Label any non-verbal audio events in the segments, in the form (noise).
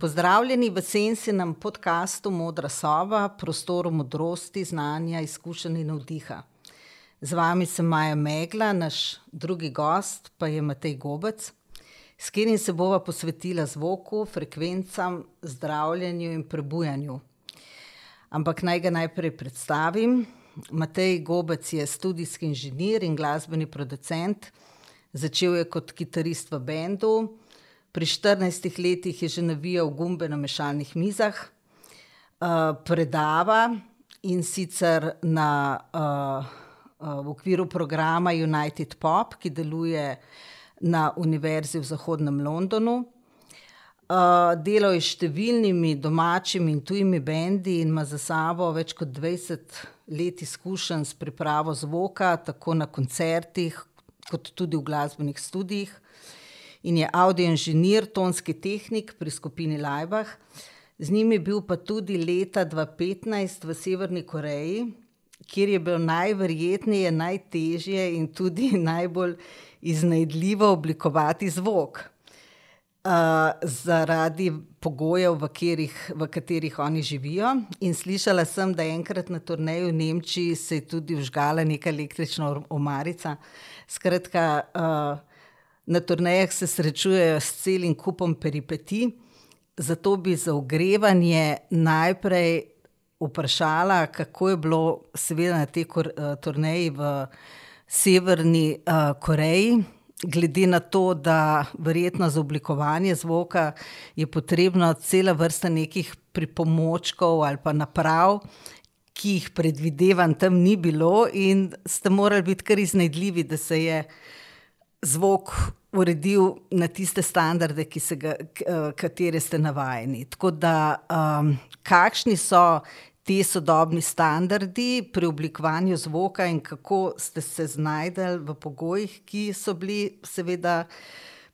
Pozdravljeni v sensinem podkastu Modra soba, prostoru modrosti, znanja, izkušenj in navdiha. Z vami sem Maja Megla, naš drugi gost pa je Matej Gobec, s katerim se bova posvetila zvoku, frekvencam, zdravljenju in prebujanju. Ampak naj ga najprej predstavim. Matej Gobec je studijski inženir in glasbeni producent. Začel je kot kitarist v bendu, pri štirinajstih letih je že navijal gumbe na mešalnih mizah, predava, in sicer na, v okviru programa United Pop, ki deluje na Univerzi v zahodnem Londonu. delal je s številnimi domačimi in tujimi bendi in ima za sabo več kot dvajset let izkušenj s pripravo zvoka, tako na koncertih kot tudi v glasbenih studiih. In je avdioinženir, tonski tehnik pri skupini Laibach. Z njimi je bil pa tudi leta dva petnajst v Severni Koreji, kjer je bilo najverjetneje najtežje in tudi (laughs) najbolj iznajdljivo oblikovati zvok. zaradi pogojev, v katerih, v katerih oni živijo, in slišala sem, da enkrat na turneji v Nemčiji se je tudi vžgala neka električna omarica. Skratka, na turnejah se srečujejo s celim kupom peripetij, zato bi za ogrevanje najprej vprašala, kako je bilo seveda na tej turneji v Severni, Koreji. Glede na to, da verjetno za oblikovanje zvoka je potrebna cela vrsta nekih pripomočkov ali pa naprav, ki jih, predvidevam, tam ni bilo in ste morali biti kar iznajdljivi, da se je zvok uredil na tiste standarde, ki se ga, katere ste navajeni. Tako da, kakšni so ti sodobni standardi pri oblikovanju zvoka in kako ste se znašli v pogojih, ki so bili seveda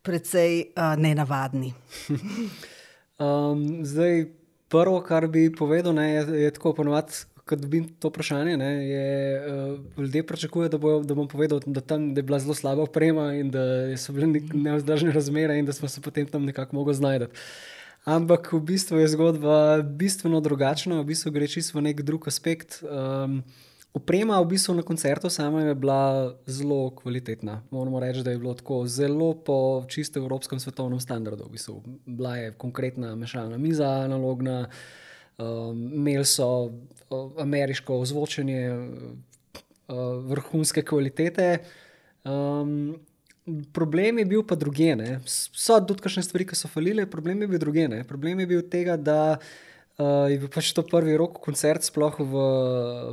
precej, nenavadni? (laughs) zdaj prvo, kar bi povedal, ne, je, je tako, ponavadi, ke dobim to vprašanje, ne, je, ljudje pričakujejo, da bojo, da bom povedal, da tam, da je bila zelo slaba oprema in da so bile nevzdržne razmere in da smo se potem tam nekako mogli znajti. Ampak v bistvu je zgodba bistveno drugačna, v bistvu gre čisto v neki drug aspekt, Oprema v bistvu na koncertu samem je bila zelo kvalitetna. Moramo reči, da je bilo tako zelo po čisto evropskem svetovnem standardu v bistvu. Bila je konkretna mešalna miza, analogna, imeli so, ameriško ozvočenje, vrhunske kvalitete. problem je bil pa drugje, ne. So tudi kakšne stvari, ke so falile, problem je bil drugje, ne. Problem je bil tega, da, je bil pač to prvi rock koncert sploh v,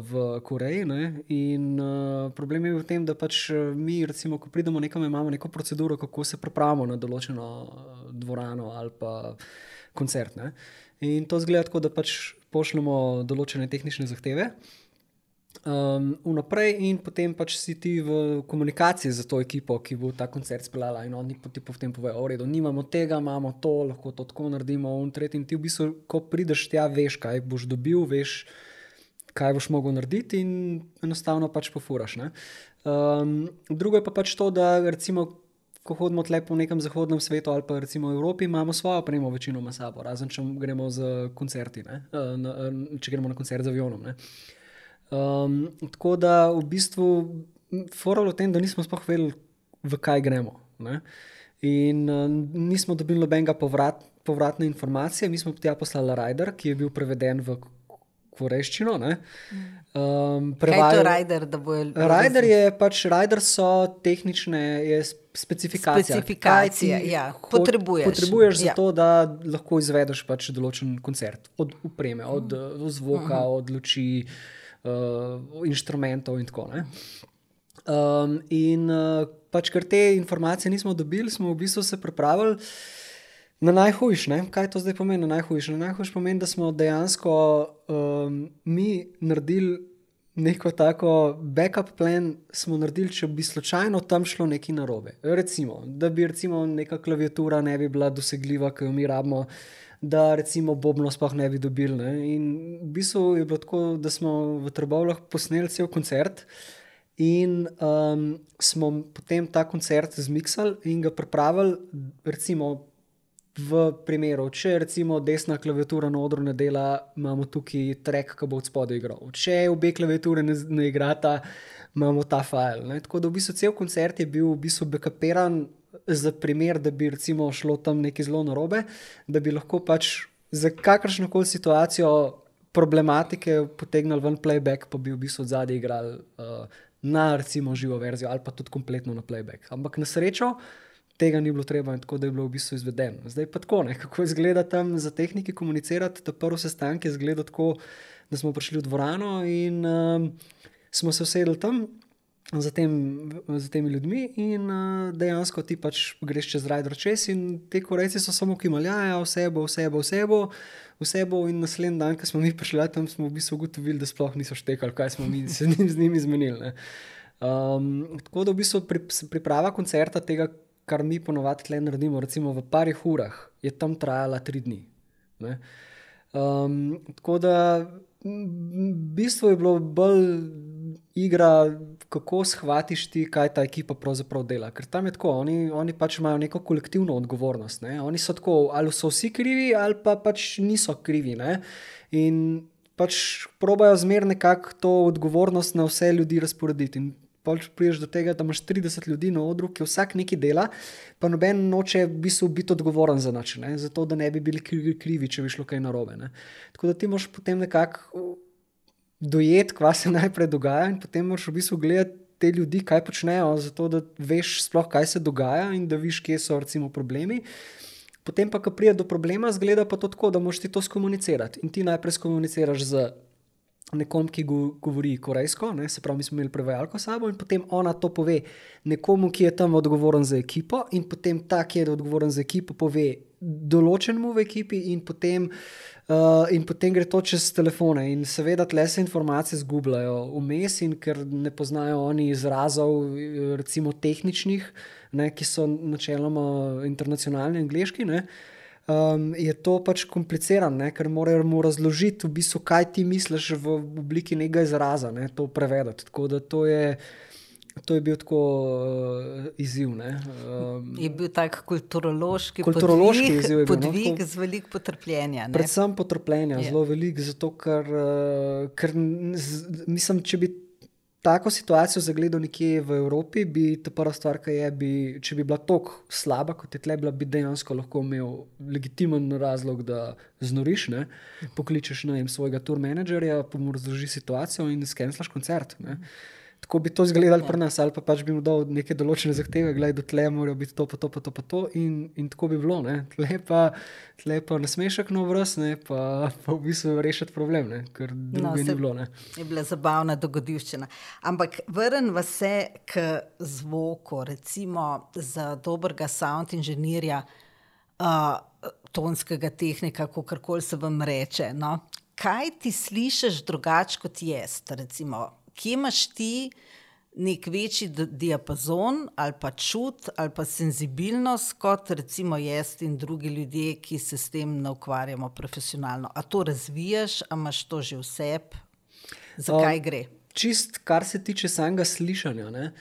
v Koreji, ne, in, problem je bil v tem, da pač mi recimo, ko pridemo nekam, imamo neko proceduro, kako se pripravimo na določeno dvorano ali pa koncert, ne. In to izgleda tako, da pač pošljemo določene tehnične zahteve, vnaprej in potem pač si ti v komunikaciji s to ekipo, ki bo ta koncert speljala, in oni ti potem povejo: "V redu, nimamo tega, imamo to, lahko to tako naredimo, ono, tretje." In ti v bistvu, ko prideš tja, veš, kaj boš dobil, veš, kaj boš mogel narediti, in enostavno pač pofuraš, ne. drugo je pa pač to, da recimo, ko hodimo tule po nekem zahodnem svetu ali pa recimo Evropi, imamo svojo opremo večinoma sabo, razen če gremo s koncerti, ne, na, če gremo na koncert z avionom, ne. tako da v bistvu fora je bila v tem, da nismo sploh vedeli, v kaj gremo, ne. In, nismo dobili nobenega povratne informacije, mi smo tja poslali rider, ki je bil preveden v korejščino, ne. Kaj je to rider, da bojo Rider je pač, rider so tehnične, je specifikacija. Specifikacija, ja. Potrebuješ. Potrebuješ zato, da lahko izvedeš pač določen koncert. Od opreme, od, zvoka, od luči, inštrumentov in tako, ne. in, pač ker te informacije nismo dobili, smo v bistvu se pripravili na najhujše, ne. Kaj to zdaj pomeni, na najhujše? Na pomeni, da smo dejansko, mi naredili neko tako backup plan smo naredili, če bi slučajno tam šlo nekaj narobe. Recimo, da bi recimo neka klaviatura ne bi bila dosegljiva, ke jo mi rabimo, da recimo bobnov sploh ne bi dobili, ne, in v bistvu je bilo tako, da smo v Trbovljah posneli cel koncert in, smo potem ta koncert zmiksali in ga pripravili recimo v primeru, če recimo desna klaviatura na odru ne dela, imamo tukaj trek, ki bo od spodaj igral. Če obe klaviature ne, ne igrata, imamo ta. Ne? Tako da v bistvu cel koncert je bil v bistvu backupiran za primer, da bi recimo šlo tam nekaj zelo narobe, da bi lahko pač za kakršno koli situacijo problematike potegnili ven playback, pa bi v bistvu zadnji igrali uh, na recimo živo verzijo ali pa tudi kompletno na playback. Ampak na srečo. Tega ni bilo treba, tako da je bilo v bistvu izvedeno. Zdaj pa tako, ne? kako izgleda tam za tehniki komunicirati. Ta prvi sestanek je izgledal tako, da smo prišli v dvorano in uh, smo se usedli tam za, tem, za temi ljudmi, in uh, dejansko ti pač greš čez rajdro čez, in te korejci so samo kimaljaja, vse bo, vse bo, vse bo. Vse bo in naslednji dan, ko smo mi prišli tam, smo v bistvu ugotovili, da sploh niso štekali, kaj smo mi (laughs) z njimi zmenili. Um, tako da v bistvu pri, priprava koncerta tega, kar mi ponovadi tle naredimo, recimo v parih urah, je tam trajala tri dni. Um, tako da v bistvu je bilo bolj igra, kako shvatiš ti, kaj ta ekipa pravzaprav dela. Ker tam je tako, oni, oni pač imajo neko kolektivno odgovornost. Ne? Oni so tako, ali so vsi krivi, ali pa pač niso krivi. Ne? In pač probajo zmerno nekako to odgovornost na vse ljudi razporediti. In pač priješ do tega, da imaš 30 ljudi na odru, ki vsak nekaj dela, pa noben noče v bistvu biti odgovoren za nič, zato da ne bi bili krivi, če bi šlo kaj narobe. Ne? Tako da ti moš potem nekako dojeti, kaj se (laughs) najprej dogaja, in potem moraš v bistvu gledati te ljudi, kaj počnejo, zato da veš, sploh, kaj se dogaja in da viš, kje so recimo problemi. Potem pa, ko pride do problema, zgleda pa to tako, da moš ti to skomunicirati. In ti najprej skomuniciraš z nekom, ki go, govori korejsko, ne, se pravi, mi smo imeli prevajalko s sabo in potem ona to pove nekomu, ki je tam odgovoren za ekipo, in potem ta, ki je odgovoren za ekipo, pove določenemu v ekipi, in potem. Uh, in potem gre to čez telefone, in seveda tle se informacije zgubljajo vmes, in ker ne poznajo oni izrazov, recimo tehničnih, ne, ki so načeloma internacionalni, angliški. Uh, um, je to pač komplicirano, ker morajo mu razložiti, v bistvu, kaj ti misliš v obliki nekega izraza, ne, to prevedati. Tako da to je. To je bil tako uh, izziv. Um, je bil tak kulturološki, kulturološki podvig, izziv, podvig bil, no, z veliko potrpljenja. Ne? Predvsem potrpljenja, je. zelo veliko, zato ker, uh, ker z, mislim, če bi tako situacijo zagledal nekje v Evropi, bi ta prva stvar, ki je, bi, če bi bila tako slaba, kot je tle bila, bi dejansko lahko imel legitimen razlog, da znoriš, ne? pokličeš na svojega tour managerja, pa mu razložiš situacijo in skenslaš koncert. Ne? Tako bi to izgledalo pri nas, ali pa pač bi mu dal neke določene zahteve, gledaj, do tle morajo biti to, pa to, pa to, pa to in, in tako bi bilo. Ne. Tle pa, tle pa nasmešek na vrst, pa, pa v bistvu rešiti problem, ne, ker druge no, ni bilo. Ne. Je bila zabavna dogodivščina. Ampak vrnimo se k zvoku, recimo za dobrega sound inženirja. Uh, Tonskega tehnika, kako koli se vam reče. No? Kaj ti slišiš drugače kot jaz? Recimo, kje imaš ti nek večji diapazon ali pa čut ali pa senzibilnost, kot recimo jaz in drugi ljudje, ki se s tem ne ukvarjamo profesionalno. A to razvijaš, a imaš to že vse, zakaj um, gre? Čist, kar se tiče samega slišanja. Ne?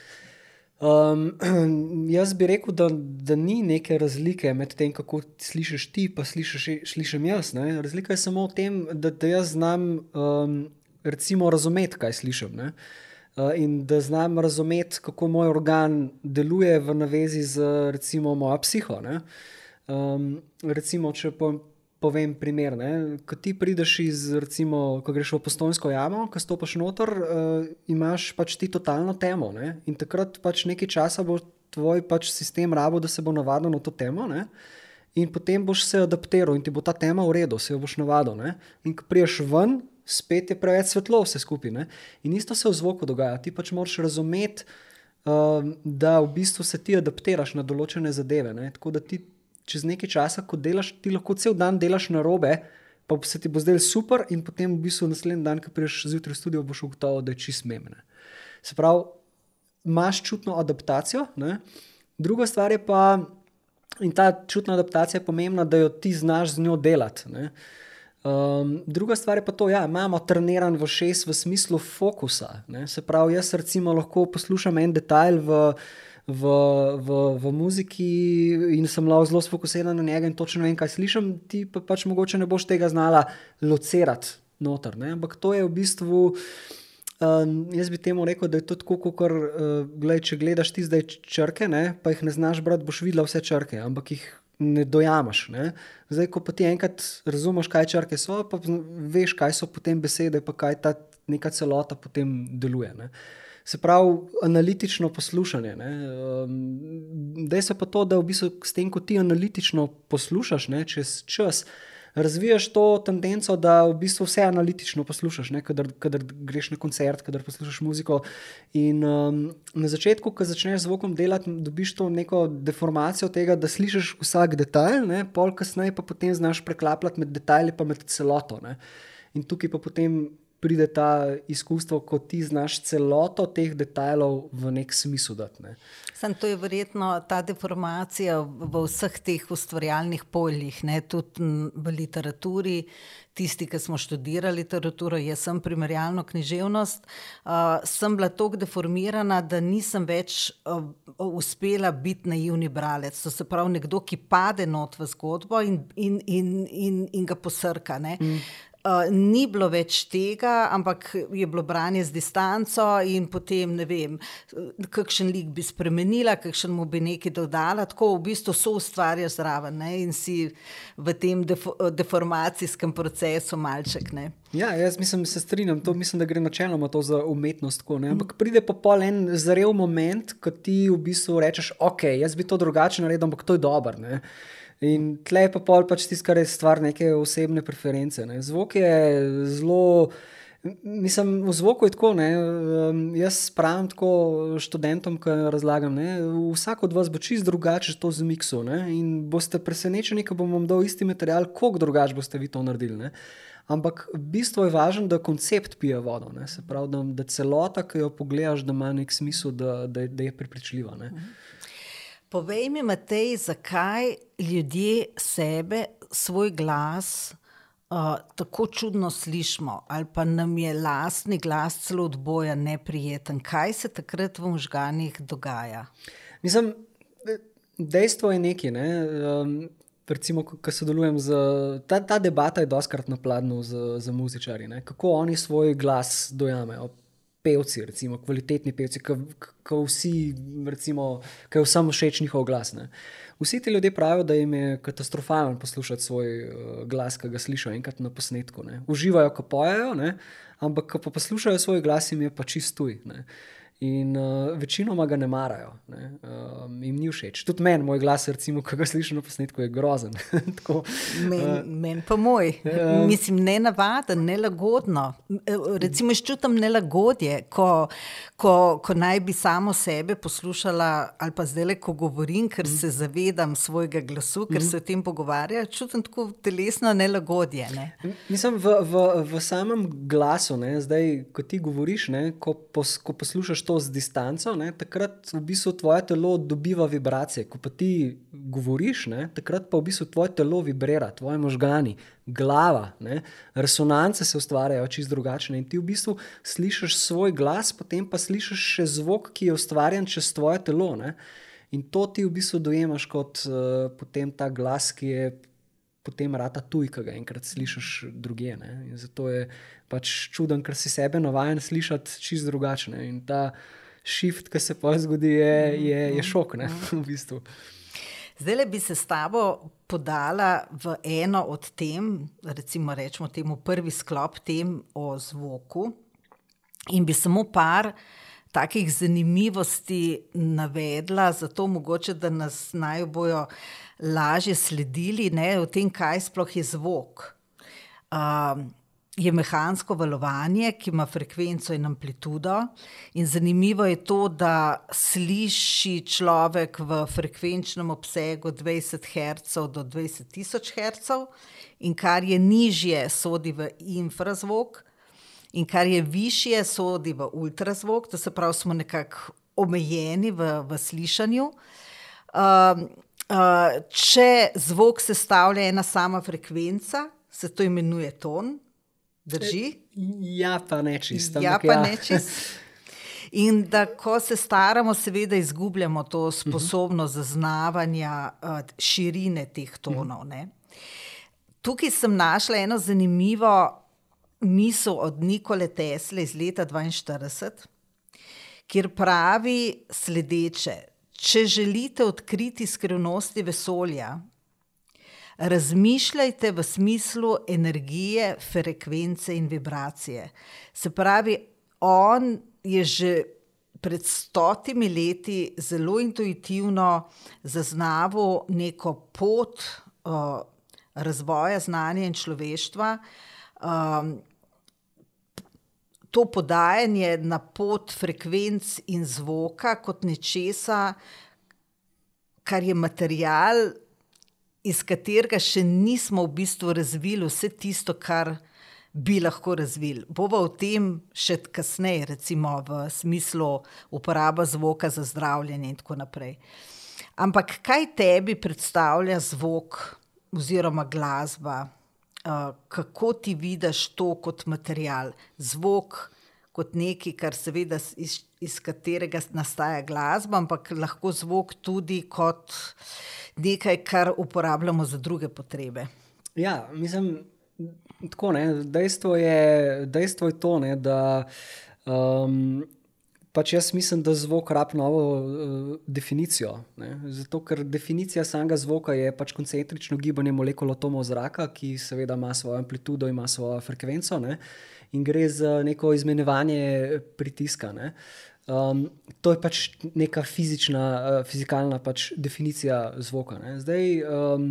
Um, (clears throat) jaz bi rekel, da, da ni neke razlike med tem, kako slišiš ti, pa slišiš, slišim jaz. Ne? Razlika je samo v tem, da, da jaz znam um, recimo, razumeti, kaj slišim. Ne? Uh, in da znam razumeti, kako moj organ deluje v navezi z recimo, mojo psiho. Um, recimo, če po, povem primer, ne? ko ti prideš iz, recimo, ko greš v postojnsko jamo, ko stopiš noter, uh, imaš pač ti totalno temo. Ne? In takrat pač nekaj časa bo tvoj pač sistem rabo, da se bo navadil na to temo. Ne? In potem boš se adaptiral in ti bo ta tema v redu, se jo boš navadil. Ne? In ko priješ ven, spet je preveč svetlo, vse skupaj. Ne? In isto se v zvoku dogaja. Ti pač moraš razumeti, uh, da v bistvu se ti adaptiraš na določene zadeve. Ne? Tako da ti čez nekaj časa, ko delaš, ti lahko cel dan delaš na robe. Pa se ti bo zdel super, in potem v bistvu naslednji dan, ko prideš zjutraj v studio, boš ugotovil, da je čist memene. Se pravi, imaš čutno adaptacijo. Ne? Druga stvar je pa, in ta čutna adaptacija je pomembna, da jo ti znaš z njo delati. Uh, Um, druga stvar je pa to, da ja, imamo treniran v šest v smislu fokusa. Ne? Se pravi, jaz recimo lahko poslušam en detajl v, v, v, v muziki in sem lahko zelo sfokusiran na njega in točno vem, kaj slišim, ti pa pač mogoče ne boš tega znala locirati noter. Ne? Ampak to je v bistvu. Um, jaz bi temu rekel, da je to tako, kot uh, gled, če gledaš ti zdaj črke, ne, pa jih ne znaš brati, boš videla vse črke, ampak jih ne dojamaš. Ne. Zdaj, ko pa ti enkrat razumeš, kaj črke so, pa veš, kaj so potem besede, pa kaj ta neka celota potem deluje. Ne. Se pravi, analitično poslušanje. Um, Dej se pa to, da v bistvu s tem, ko ti analitično poslušaš ne, čez čas razvijaš to tendenco, da v bistvu vse analitično poslušaš, kadar greš na koncert, kadar poslušaš muziko. In um, na začetku, ko začneš z vokom delati, dobiš to neko deformacijo tega, da slišiš vsak detajl, ne? pol kasneje pa potem znaš preklapljati med detajli pa med celoto. Ne? In tukaj pa potem pride ta izkustvo, ko ti znaš celoto teh detajlov v nek smislu dati. Ne. Sam to je verjetno ta deformacija v vseh teh ustvarjalnih poljih, ne, tudi v literaturi. Tisti, ki smo študirali literaturo, jaz sem primerjalno književnost, uh, sem bila tako deformirana, da nisem več uh, uspela biti naivni bralec. To se pravi, nekdo, ki pade not v zgodbo in, in, in, in, in ga posrka. Mm. Uh, ni bilo več tega, ampak je bilo branje z distanco, in potem ne vem, kakšen lik bi spremenila, kakšen mu bi nekaj dodala. Tako v bistvu so ustvarjali zraven ne? in si v tem defo deformacijskem procesu malček. Ne? Ja, jaz mislim, se strinjam, to mislim, da gre načeloma za umetnost. Tako, ampak pride pa pol en zrel moment, ko ti v bistvu rečeš, ok, jaz bi to drugače naredil, ampak to je dobro. In tle pa pol pač tisto, kar je stvar neke osebne preference. Ne. Zvok je zelo. Mislim, v zvoku je tako. Ne, jaz pravim tako študentom, ki razlagam. Ne, vsak od vas bo čist drugače to zmiksu. In boste presenečeni, ko bom vam dal isti material, koliko drugače boste vi to naredili. Ne. Ampak bistvo je važno, da koncept pije vodo. Ne, se pravi, da, da celota, ki jo pogledaš, da ima nek smisel, da, da, da je prepričljiva. Ne. Mhm. Povej mi, Matej, zakaj ljudje sebe, svoj glas uh, tako čudno slišimo, ali pa nam je lastni glas celo od boja neprijeten. Kaj se takrat v možganjih dogaja? Mislim, dejstvo je nekaj. Ne? Um, recimo, ko sodelujem z ta, ta debata, je doskrat na pladnju z, z muzičari, ne? kako oni svoj glas dojamejo pevci, recimo, kvalitetni pevci, ki vsi, recimo, ki je vsem všeč njihov glas. Ne. Vsi ti ljudje pravijo, da jim je katastrofalno poslušati svoj uh, glas, ki ga slišijo enkrat na posnetku. Ne. Uživajo, ko pojejo, ne, ampak ko pa poslušajo svoj glas, jim je pa čistuj. In uh, večinoma ga ne marajo, ne? Um, jim ni všeč. Tudi meni, moj glas, recimo, ko ga slišim na posnetku, je grozen. (laughs) Meni uh, men pa moj, uh, mislim, ne navaden, ne lagodno. Recimo, čutim nelagodje, ko, ko, ko naj bi samo sebe poslušala, ali pa zdaj le, ko govorim, ker mm. se zavedam svojega glasu, ker mm. se o tem pogovarjam, čutim tako telesno nelagodje. Ne? Mislim, v, v, v samem glasu, ne? zdaj, ko ti govoriš, ne? ko, pos, ko poslušaš to to z distanco, ne, takrat v bistvu tvoje telo dobiva vibracije. Ko pa ti govoriš, ne, takrat pa v bistvu tvoje telo vibrira, tvoje možgani, glava, ne, resonance se ustvarjajo čist drugačne. In ti v bistvu slišiš svoj glas, potem pa slišiš še zvok, ki je ustvarjen čez tvoje telo. Ne. In to ti v bistvu dojemaš kot uh, ta glas, ki je potem rata tuj, ki ga enkrat slišiš druge. Zato je pač čuden, ker si sebe navaden slišati čist drugačne. In ta shift, ki se pa zgodi, je, je, je šok. Ne, (laughs) v bistvu. Zdaj le bi se s tabo podala v eno od tem, recimo, rečemo temu prvi sklop tem o zvoku, in bi samo par takih zanimivosti navedla, zato mogoče, da nas naj bojo lažje sledili ne, v tem, kaj sploh je zvok. Uh, je mehansko valovanje, ki ima frekvenco in amplitudo. In zanimivo je to, da sliši človek v frekvenčnem obsegu 20 Hz do 20 tisoč Hz, in kar je nižje, sodi v infrazvok, in kar je višje, sodi v ultrazvok, to se pravi, smo nekako omejeni v, v slišanju. Uh, če zvok sestavlja ena sama frekvenca, se to imenuje ton, drži? Ja, pa ne čisto. Ja, pa ja. ne čisto. In da, ko se staramo, seveda izgubljamo to sposobnost zaznavanja uh, širine teh tonov. Ne? Tukaj sem našla eno zanimivo misel od Nikole Tesla iz leta 1942, kjer pravi sledeče: Če želite odkriti skrivnosti vesolja, razmišljajte v smislu energije, frekvence in vibracije. Se pravi, on je že pred stotimi leti zelo intuitivno zaznaval neko pot uh, razvoja znanja in človeštva. Um, To podajanje na pot frekvenc in zvoka kot nečesa, kar je material, iz katerega še nismo v bistvu razvili vse tisto, kar bi lahko razvili. Bova o tem še kasneje, recimo v smislu uporabe zvoka za zdravljenje in tako naprej. Ampak kaj tebi predstavlja zvok oziroma glasba? Uh, kako ti vidiš to kot material, zvok kot nekaj, kar seveda iz, iz katerega nastaja glasba, ampak lahko zvok tudi kot nekaj, kar uporabljamo za druge potrebe. Ja, mislim, tako ne. Dejstvo je, dejstvo je to, ne, da. Um, Pač jaz mislim, da zvok rabi novo uh, definicijo. Ne? Zato, ker definicija samega zvoka je pač koncentrično gibanje molekul atomov zraka, ki seveda ima svojo amplitudo, ima svojo frekvenco ne? in gre za neko izmenjevanje pritiska. Ne? Um, to je pač neka fizična, uh, fizikalna pač definicija zvoka. Ne? Zdaj, um,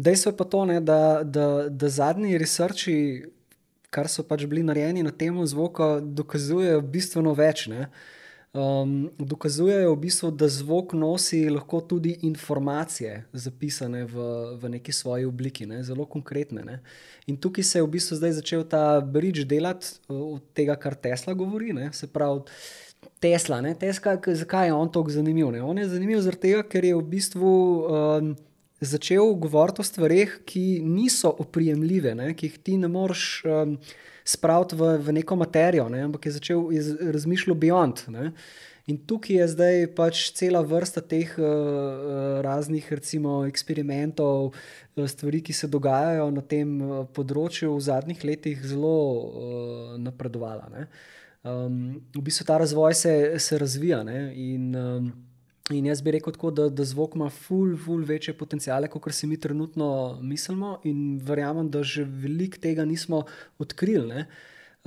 dejstvo je pa to, ne, da, da, da zadnji researchi kar so pač bili narejeni na tem zvoku, dokazujejo bistveno več. Um, dokazujejo v bistvu, da zvok nosi lahko tudi informacije, zapisane v, v neki svoji obliki, ne? zelo konkretne. Ne? In tukaj se je v bistvu zdaj začel ta bridge delati od tega, kar Tesla govori. Ne? Se pravi, Tesla, Tesla, zakaj je on tako zanimiv? Ne? On je zanimiv zaradi tega, ker je v bistvu. Um, začel govoriti o stvarih, ki niso oprijemljive, ne? ki jih ti ne moreš um, spraviti v, v neko materijo, ne? ampak je začel razmišljati beyond. Ne? In tukaj je zdaj pač cela vrsta teh uh, raznih, recimo, eksperimentov, stvari, ki se dogajajo na tem področju v zadnjih letih, zelo uh, napredovala. Um, v bistvu ta razvoj se, se razvija. Ne? In um, In jaz bi rekel, tako, da, da zvok ima ful, ful večje potencijale, kot si mi trenutno mislimo, in verjamem, da že veliko tega nismo odkrili.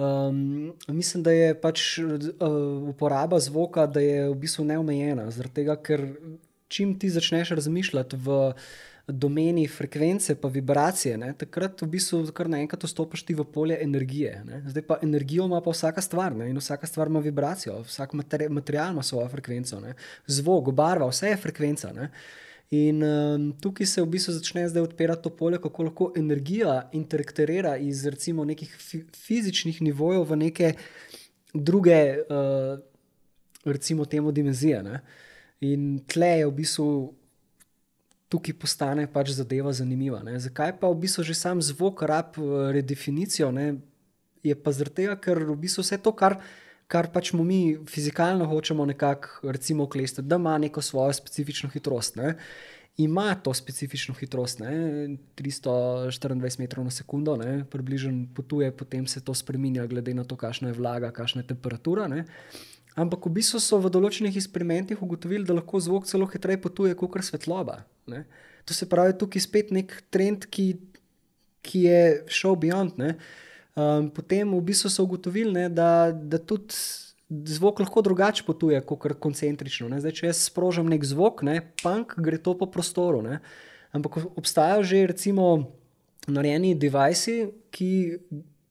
Um, mislim, da je pač uh, uporaba zvoka v bistvu neomejena, zaradi tega, ker čim ti začneš razmišljati v domeni frekvence, pa vibracije, ne, takrat v bistvu kar naenkrat vstopiš ti v polje energije. Ne. Zdaj pa energijo ima pa vsaka stvar ne, in vsaka stvar ima vibracijo, vsak materi material ima svojo frekvenco, ne. zvok, barva, vse je frekvenca. Ne. In um, tukaj se v bistvu začne zdaj odpirati to polje, kako lahko energija interaktira iz recimo nekih fi fizičnih nivojev v neke druge, uh, recimo, temu dimenzije. Ne. In tle je v bistvu tukaj postane pač zadeva zanimiva. Ne? Zakaj pa v bistvu že sam zvok rab eh, redefinicijo? Ne? Je pa zaradi tega, ker v bistvu vse to, kar, kar pač mi fizikalno hočemo nekako klestiti, da ima neko svojo specifično hitrost. Ne? Ima to specifično hitrost, ne? 324 metrov na sekundo, ne? približno potuje, potem se to spremenja, glede na to, kakšna je vlaga, kakšna je temperatura. Ne? Ampak v bistvu so v določenih eksperimentih ugotovili, da lahko zvok celo hitreje potuje kot svetloba. Ne? To se pravi, tukaj spet nek trend, ki, ki je šel beyond. Um, potem v bistvu so ugotovili, ne, da, da tudi zvok lahko drugače potuje kot koncentrično. Zdaj, če jaz sprožim nek zvok, ne, punk, gre to po prostoru. Ne? Ampak obstajajo že recimo narejeni devajsi, ki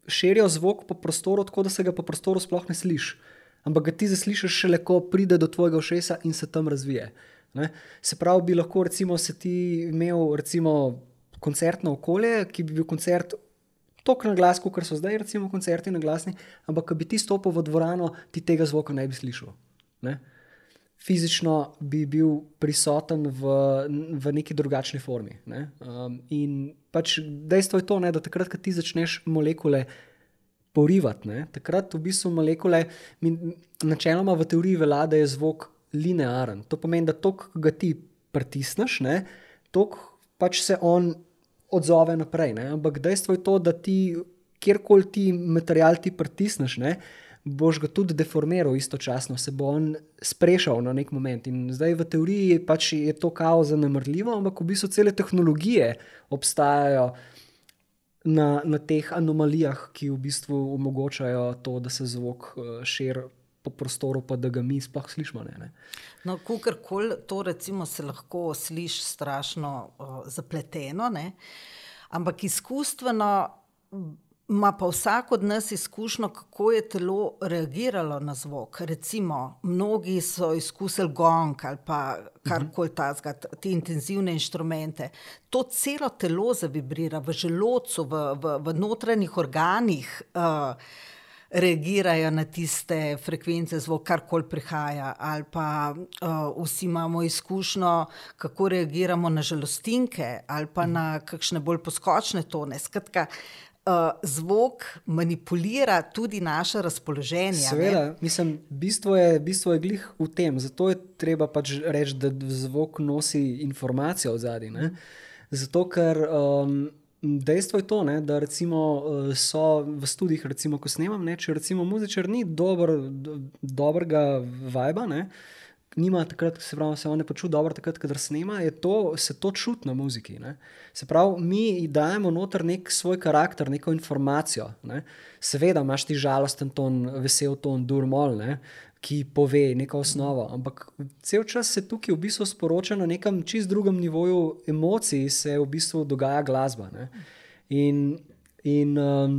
širijo zvok po prostoru, tako da se ga po prostoru sploh ne sliši ampak ga ti zaslišiš šele, ko pride do tvojega ušesa in se tam razvije. Ne? Se pravi, bi lahko recimo, ti imel recimo, koncertno okolje, ki bi bil koncert tako na glas, kot so zdaj, recimo, koncerti na glasni, ampak ko bi ti stopil v dvorano, ti tega zvoka ne bi slišal. Ne? Fizično bi bil prisoten v, v neki drugačni formi. Ne? Um, in pač dejstvo je to, ne, da takrat, ko ti začneš molekule porivati. Takrat v bistvu molekule, mi, načeloma v teoriji velja, da je zvok linearen. To pomeni, da to, ki ga ti pritisneš, to pač se on odzove naprej. Ne? Ampak dejstvo je to, da ti kjerkoli ti material ti pritisneš. Ne? Boš ga tudi deformiral, istočasno se bo on sprešal na nek moment. In zdaj v teoriji pač je to kao zanemrljivo, ampak v bistvu cele tehnologije obstajajo, na, na teh anomalijah, ki v bistvu omogočajo to, da se zvok uh, širi po prostoru, pa da ga mi sploh slišimo. Ne, ne. No, Kakorkoli to recimo, se lahko sliši strašno uh, zapleteno, ne? ampak izkustveno ima pa vsak od nas izkušnjo, kako je telo reagiralo na zvok. Recimo, mnogi so izkusili gong ali pa karkoli tasga, te intenzivne inštrumente. To celo telo zavibrira v želodcu, v, v, v notranjih organih. Uh, Reagirajo na tiste frekvence, zvok, karkoli prihaja, ali pa uh, vsi imamo izkušnjo, kako reagiramo na žalostinke, ali pa na kakšne bolj poskočne tone. Skratka, uh, zvok manipulira tudi naše razpoloženje. Seveda, mislim, bistvo je, bistvo je glih v tem. Zato je treba pač reči, da zvok nosi informacijo od zadaj. Zato, ker um, dejstvo je to, ne, da recimo, uh, so v študijih, ko snemam, ne, če recimo muzičar ni dober, do, dobrega vajba. Nima takrat, se pravi, se on ne počuti dobro, takrat, ko snema, to, se to čuti na muziki. Ne? Se pravi, mi dajemo noter nek svoj karakter, neko informacijo. Ne? Seveda imaš ti žalosten ton, vesel ton, durmol, ne? ki pove neko osnovo, ampak cel čas se tukaj v bistvu sporoča na nekem čist drugem nivoju emocij, se v bistvu dogaja glasba. Ne? In, in um,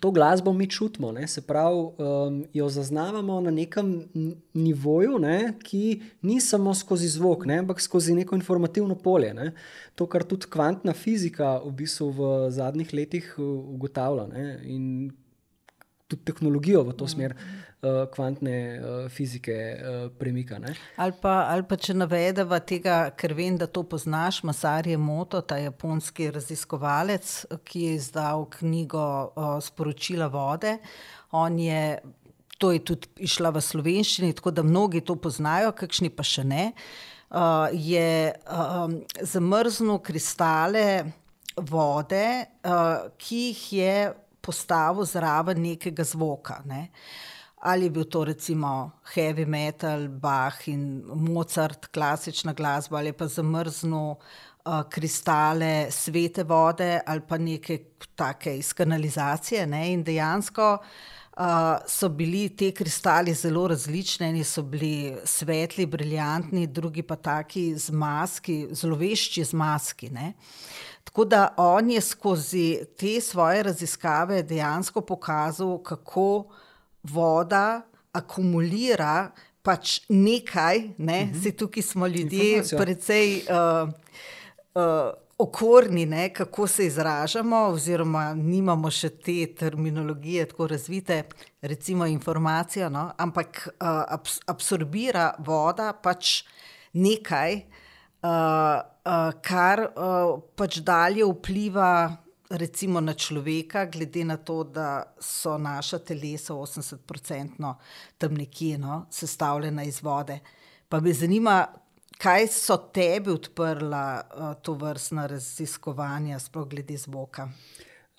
to glasbo mi čutimo, ne? se pravi, um, jo zaznavamo na nekem nivoju, ne? ki ni samo skozi zvok, ne? ampak skozi neko informativno polje. Ne? To, kar tudi kvantna fizika v bistvu v zadnjih letih uh, ugotavlja in tudi tehnologijo v to smer. Uh, kvantne uh, fizike uh, premika. Ali pa, ali pa če navedemo tega, ker vem, da to poznaš, Masarje Moto, ta japonski raziskovalec, ki je izdal knjigo uh, Sporočila vode. On je. To je tudi išla v slovenščini, tako da mnogi to poznajo, kakšni pa še ne. Uh, je um, zamrznil kristale vode, uh, ki jih je postavil zraven nekega zvoka. Ne. Ali je bil to recimo heavy metal, Bach in Mozart, klasična glasba, ali pa zamrznil uh, kristale svete vode ali pa neke take iz kanalizacije. Ne? In dejansko uh, so bili te kristali zelo različni, eni so bili svetli, briljantni, drugi pa taki z maski, zlovešči z maski. Ne? Tako da on je skozi te svoje raziskave dejansko pokazal, kako voda akumulira pač nekaj, ne? uh. -huh. se tukaj smo ljudje, precej uh, uh, okorni, ne? kako se izražamo, oziroma nimamo še te terminologije tako razvite, recimo informacijo, no? ampak uh, abs absorbira voda pač nekaj. Uh, kar uh, pač dalje vpliva recimo na človeka, glede na to, da so naša telesa 80% tam nekje no, sestavljena iz vode. Pa me zanima, kaj so tebi odprla uh, to vrstna raziskovanja, sploh glede zvoka.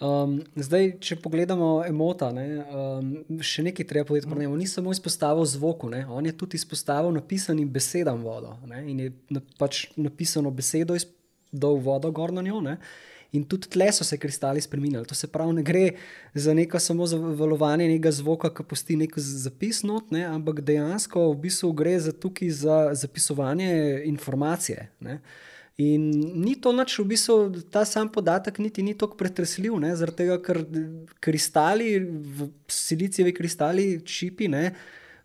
Um, zdaj, če pogledamo emota, ne, um, še nekaj treba povedati. Mm. On ni samo izpostavil zvoku, ne, on je tudi izpostavil napisanim besedam vodo. Ne, in je pač napisano besedo, da je vodo gor na njo. Ne, In tudi tle so se kristali spremenili. To se pravi, ne gre za neko samo zavalovanje nekega zvoka, ki pusti nek zapis, not, ne, ampak dejansko v bistvu gre za tukaj za zapisovanje informacije. Ne. In ni to noč, v bistvu ta sam podatek, niti ni tako pretresljiv, zaradi tega, ker kristali, silicijevi kristali, čipi, ne,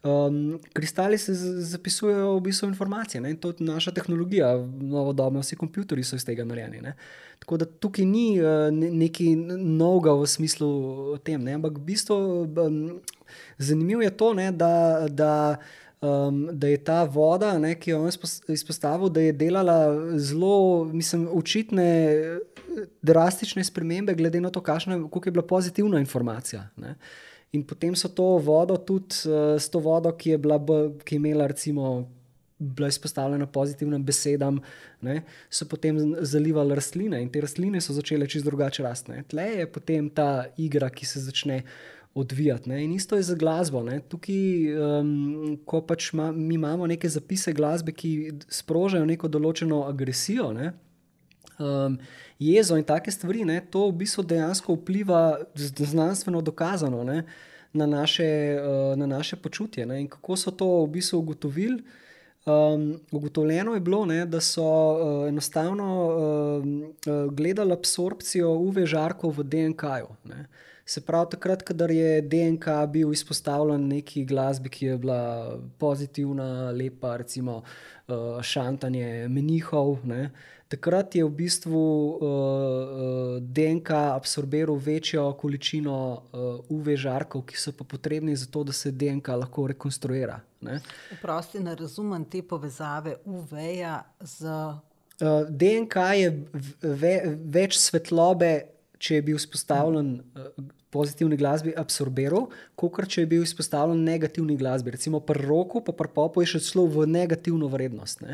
um, kristali se zapisujejo v bistvu informacije. Ne, in to je naša tehnologija, novodobno, vsi kompjutori so iz tega narejeni. Ne. Tako da tukaj ni uh, neki novega v smislu tem. Ne? Ampak v bistvu um, zanimivo je to, ne, da. da um, da je ta voda, ne, ki jo je izpostavil, da je delala zelo, mislim, očitne, drastične spremembe, glede na to, kakšna, koliko je bila pozitivna informacija. Ne. In potem so to vodo, tudi uh, s to vodo, ki je, bila, ki je imela, recimo, bila izpostavljena pozitivnim besedam, ne, so potem zalivali rastline in te rastline so začele čisto drugače rasti. Tle je potem ta igra, ki se začne odvijati. Ne. In isto je za glasbo. Ne. Tukaj, um, ko pač ma, mi imamo neke zapise glasbe, ki sprožajo neko določeno agresijo. Ne. Um, jezo in take stvari, ne, to v bistvu dejansko vpliva znanstveno dokazano ne, na, naše, uh, na naše počutje. Ne, in kako so to v bistvu ugotovili? Um, ugotovljeno je bilo, ne, da so uh, enostavno uh, gledali absorpcijo UV žarkov v DNK-ju. Se pravi, takrat, ko je DNK bil izpostavljen neki glasbi, ki je bila pozitivna, lepa, recimo uh, šantanje menihov. Ne, takrat je v bistvu uh, uh, DNK absorbiral večjo količino uh, UV žarkov, ki so pa potrebni za to, da se DNK lahko rekonstruira. Prosti, ne razumem te povezave UV-ja z. Uh, DNK je ve, več svetlobe, če je bil izpostavljen uh, pozitivni glasbi, absorbiral, kot če je bil izpostavljen negativni glasbi. Recimo pri roku, pa pri popu je še šlo v negativno vrednost.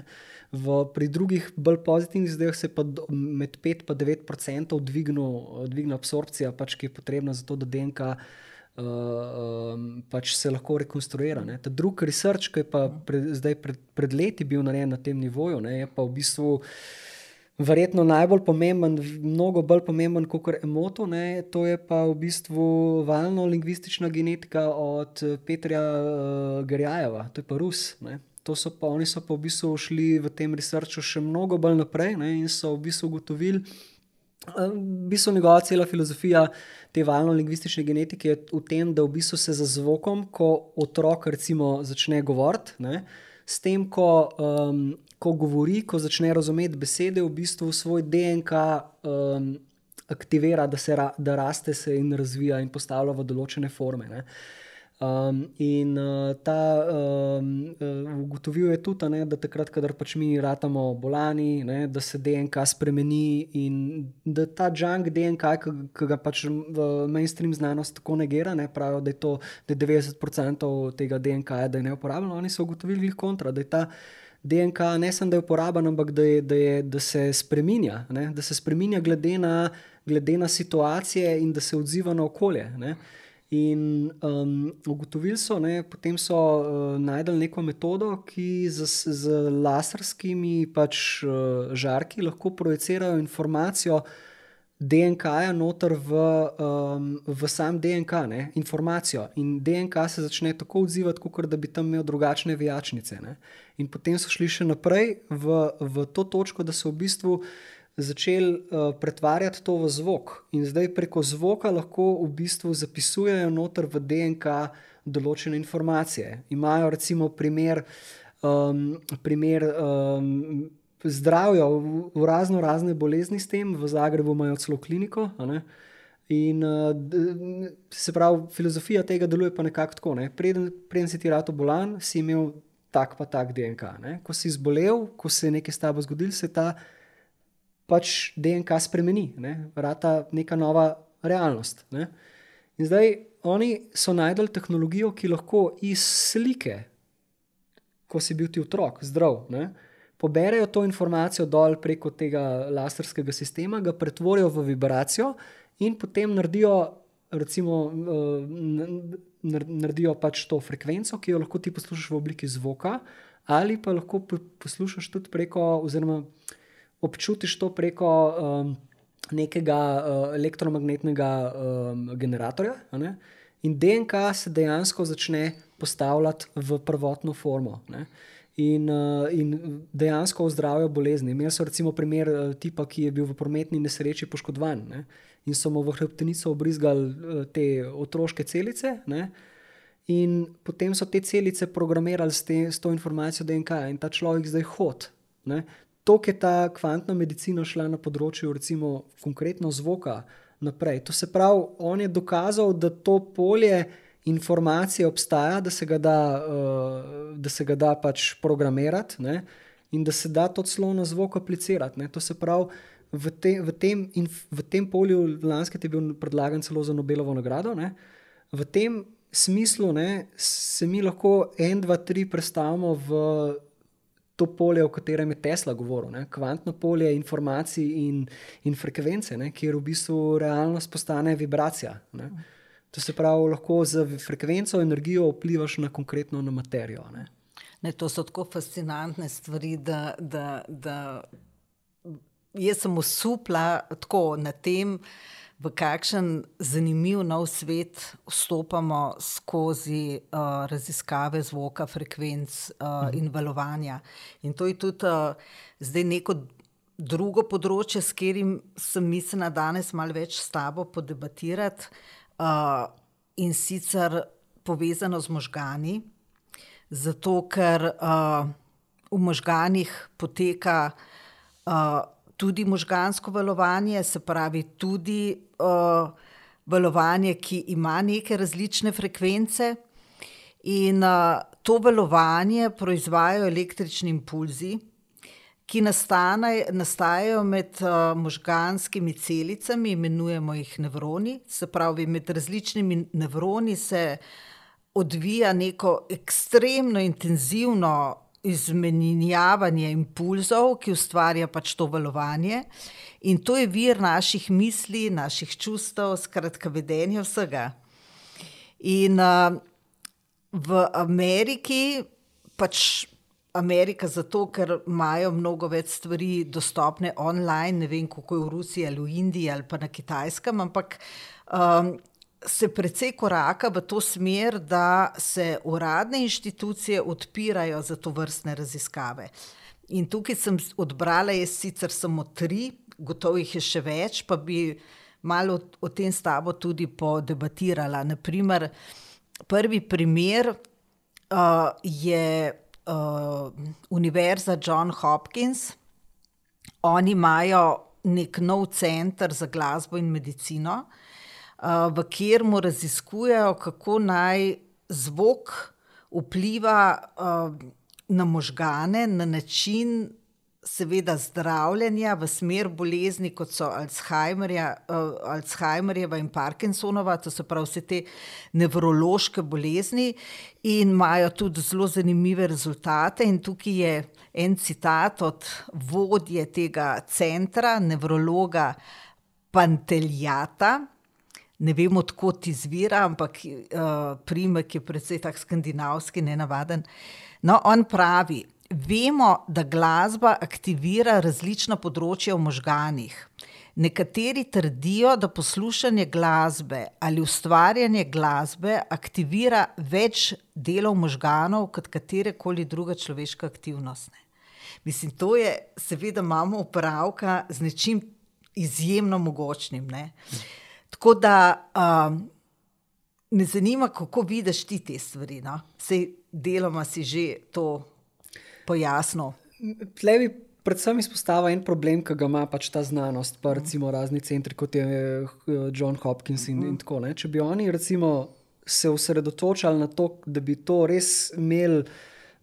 V, pri drugih, bolj pozitivnih zdajih se pa do, med 5 in 9 odstotkov dvigne absorpcija, pač, ki je potrebna za to, da DNK uh, um, pač se lahko rekonstruira. Ne. Ta drugi research, ki je pa pred, zdaj pred, pred leti bil narejen na tem nivoju, ne, je pa v bistvu. Verjetno najbolj pomemben, mnogo bolj pomemben kot emoto, ne, to je pa v bistvu valno-lingvistična genetika od Petra uh, Gerjajeva, to je pa Rus. Ne. To so pa oni, so pa v bistvu šli v tem researchu še mnogo bolj naprej ne, in so v bistvu ugotovili, v bistvu njegova cela filozofija te valno-lingvistične genetike je v tem, da v bistvu se za zvokom, ko otrok recimo začne govoriti, s tem, ko, um, ko govori, ko začne razumeti besede, v bistvu svoj DNK um, aktivira, da ra, da raste se in razvija in postavlja v določene forme. Ne? Um, in uh, ta um, uh, ugotovil je tudi, ne, da takrat, ko pač mi ratamo bolani, ne, da se DNK spremeni in da ta junk DNK, ki ga pač v mainstream znanost tako negira, ne, pravijo, da je to da je 90% tega DNK, da je neuporabno. Oni so ugotovili kontra, da je ta. DNK ne samo, da je uporaben, ampak da, je, da, je, da se spremenja, da se spremenja glede na, glede na situacije in da se odziva na okolje. Ne. In um, ugotovili so, da potem so uh, najdel neko metodo, ki z, z laserskimi pač, uh, žarki lahko projicirajo informacijo DNK-ja noter v, um, v sam DNK, ne? informacijo. In DNK se začne tako odzivati, kot da bi tam imel drugačne vijačnice. Ne? In potem so šli še naprej v, v to točko, da so v bistvu začeli uh, pretvarjati to v zvok. In zdaj preko zvoka lahko v bistvu zapisujejo noter v DNK določene informacije. Imajo recimo primer, um, primer um, zdravja v, razno razne bolezni s tem, v Zagrebu imajo celo kliniko. In uh, se pravi, filozofija tega deluje pa nekako tako. Ne? Preden, preden si ti rado bolan, si imel tak pa tak DNK. Ne? Ko si zbolel, ko se je nekaj s tabo zgodilo, se ta pač DNK spremeni, ne? vrata neka nova realnost. Ne? In zdaj oni so najdel tehnologijo, ki lahko iz slike, ko si bil ti otrok, zdrav, ne? Poberejo to informacijo dol preko tega laserskega sistema, ga pretvorijo v vibracijo in potem naredijo. Recimo, eh, naredijo pač to frekvenco, ki jo lahko ti poslušaš v obliki zvoka, ali pa lahko poslušaš tudi preko, oziroma občutiš to preko um, nekega uh, elektromagnetnega um, generatorja. In DNK se dejansko začne postavljati v prvotno formo. Ne? In, uh, in dejansko ozdravijo bolezni. Imeli so recimo primer uh, tipa, ki je bil v prometni nesreči poškodovan ne? in so mu v hrbtenico obrizgali uh, te otroške celice. Ne? In potem so te celice programirali s, te, s to informacijo DNK in ta človek zdaj hodi to, ki je ta kvantna medicina šla na področju, recimo, konkretno zvoka naprej. To se pravi, on je dokazal, da to polje informacije obstaja, da se ga da, uh, da se ga da pač programirati ne? in da se da to celo na zvok aplicirati. Ne? To se pravi, v, te, v, tem, v tem polju lanske je bil predlagan celo za Nobelovo nagrado. Ne? V tem smislu ne, se mi lahko en, dva, tri predstavimo v to polje, o katerem je Tesla govoril, ne? kvantno polje informacij in, in frekvence, ne? kjer v bistvu realnost postane vibracija. Ne? To se pravi, lahko z frekvenco energijo vplivaš na konkretno na materijo. Ne? Ne, to so tako fascinantne stvari, da, da, da jaz sem usupla tako na tem, v kakšen zanimiv nov svet vstopamo skozi uh, raziskave zvoka, frekvenc uh, in valovanja. In to je tudi uh, zdaj neko drugo področje, s katerim sem mislila danes malo več s tabo podebatirati, uh, in sicer povezano z možgani, zato ker uh, v možganih poteka. Uh, tudi možgansko valovanje, se pravi, tudi uh, valovanje, ki ima neke različne frekvence. In uh, to valovanje proizvajajo električni impulzi, ki nastane, nastajajo med uh, možganskimi celicami, imenujemo jih nevroni. Se pravi, med različnimi nevroni se odvija neko ekstremno intenzivno izmenjavanje impulzov, ki ustvarja pač to valovanje. In to je vir naših misli, naših čustev, skratka, vedenja vsega. In uh, v Ameriki, pač Amerika, zato ker imajo mnogo več stvari dostopne online, ne vem, kako je v Rusiji ali v Indiji ali pa na Kitajskem, ampak um, se precej koraka v to smer, da se uradne inštitucije odpirajo za to vrstne raziskave. In tukaj sem odbrala, jaz sicer samo tri, gotovo jih je še več, pa bi malo o tem s tabo tudi podebatirala. Naprimer, prvi primer uh, je uh, Univerza John Hopkins. Oni imajo nek nov center za glasbo in medicino, uh, v katerem raziskujejo, kako naj zvok vpliva na možgane na način. Seveda, zdravljenja v smer bolezni, kot so Alzheimerjeva in Parkinsonova, to so prav vse te nevrološke bolezni, in imajo tudi zelo zanimive rezultate. In tukaj je en citat od vodje tega centra, nevrologa Panteljata, ne vem, odkot izvira, ampak uh, primek je predvsej tak skandinavski, ne navaden. No, on pravi, vemo, da glasba aktivira različna področja v možganih. Nekateri trdijo, da poslušanje glasbe ali ustvarjanje glasbe aktivira več delov možganov kot katerekoli druga človeška aktivnost. Mislim, to je, seveda, imamo upravka z nečim izjemno mogočnim. Ne. Tako da um, me zanima, kako vidiš ti te stvari. No? Sej deloma si že to pojasnil. Tlevi predvsem izpostavlja en problem, ki ga ima pač ta znanost, pa recimo razni centri, kot je eh, John Hopkins in, in tako naprej. Če bi oni recimo se osredotočali na to, da bi to res imeli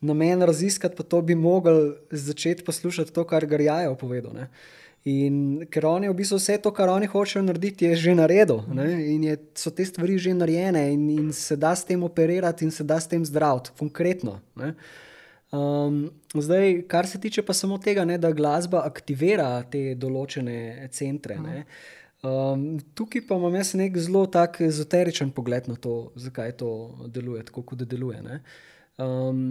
namen raziskati, pa to bi mogli začeti poslušati to, kar Garjajo povedal. Ne? In ker oni v bistvu vse to, kar oni hočejo narediti, je že naredil. Ne? In je, so te stvari že narejene, in, in se da s tem operirati, in se da s tem zdraviti, konkretno. Um, zdaj, kar se tiče pa samo tega, ne, da glasba aktivira te določene centre. Um, tukaj pa imam jaz nek zelo tak ezoteričen pogled na to, zakaj to deluje tako, kot deluje. Um,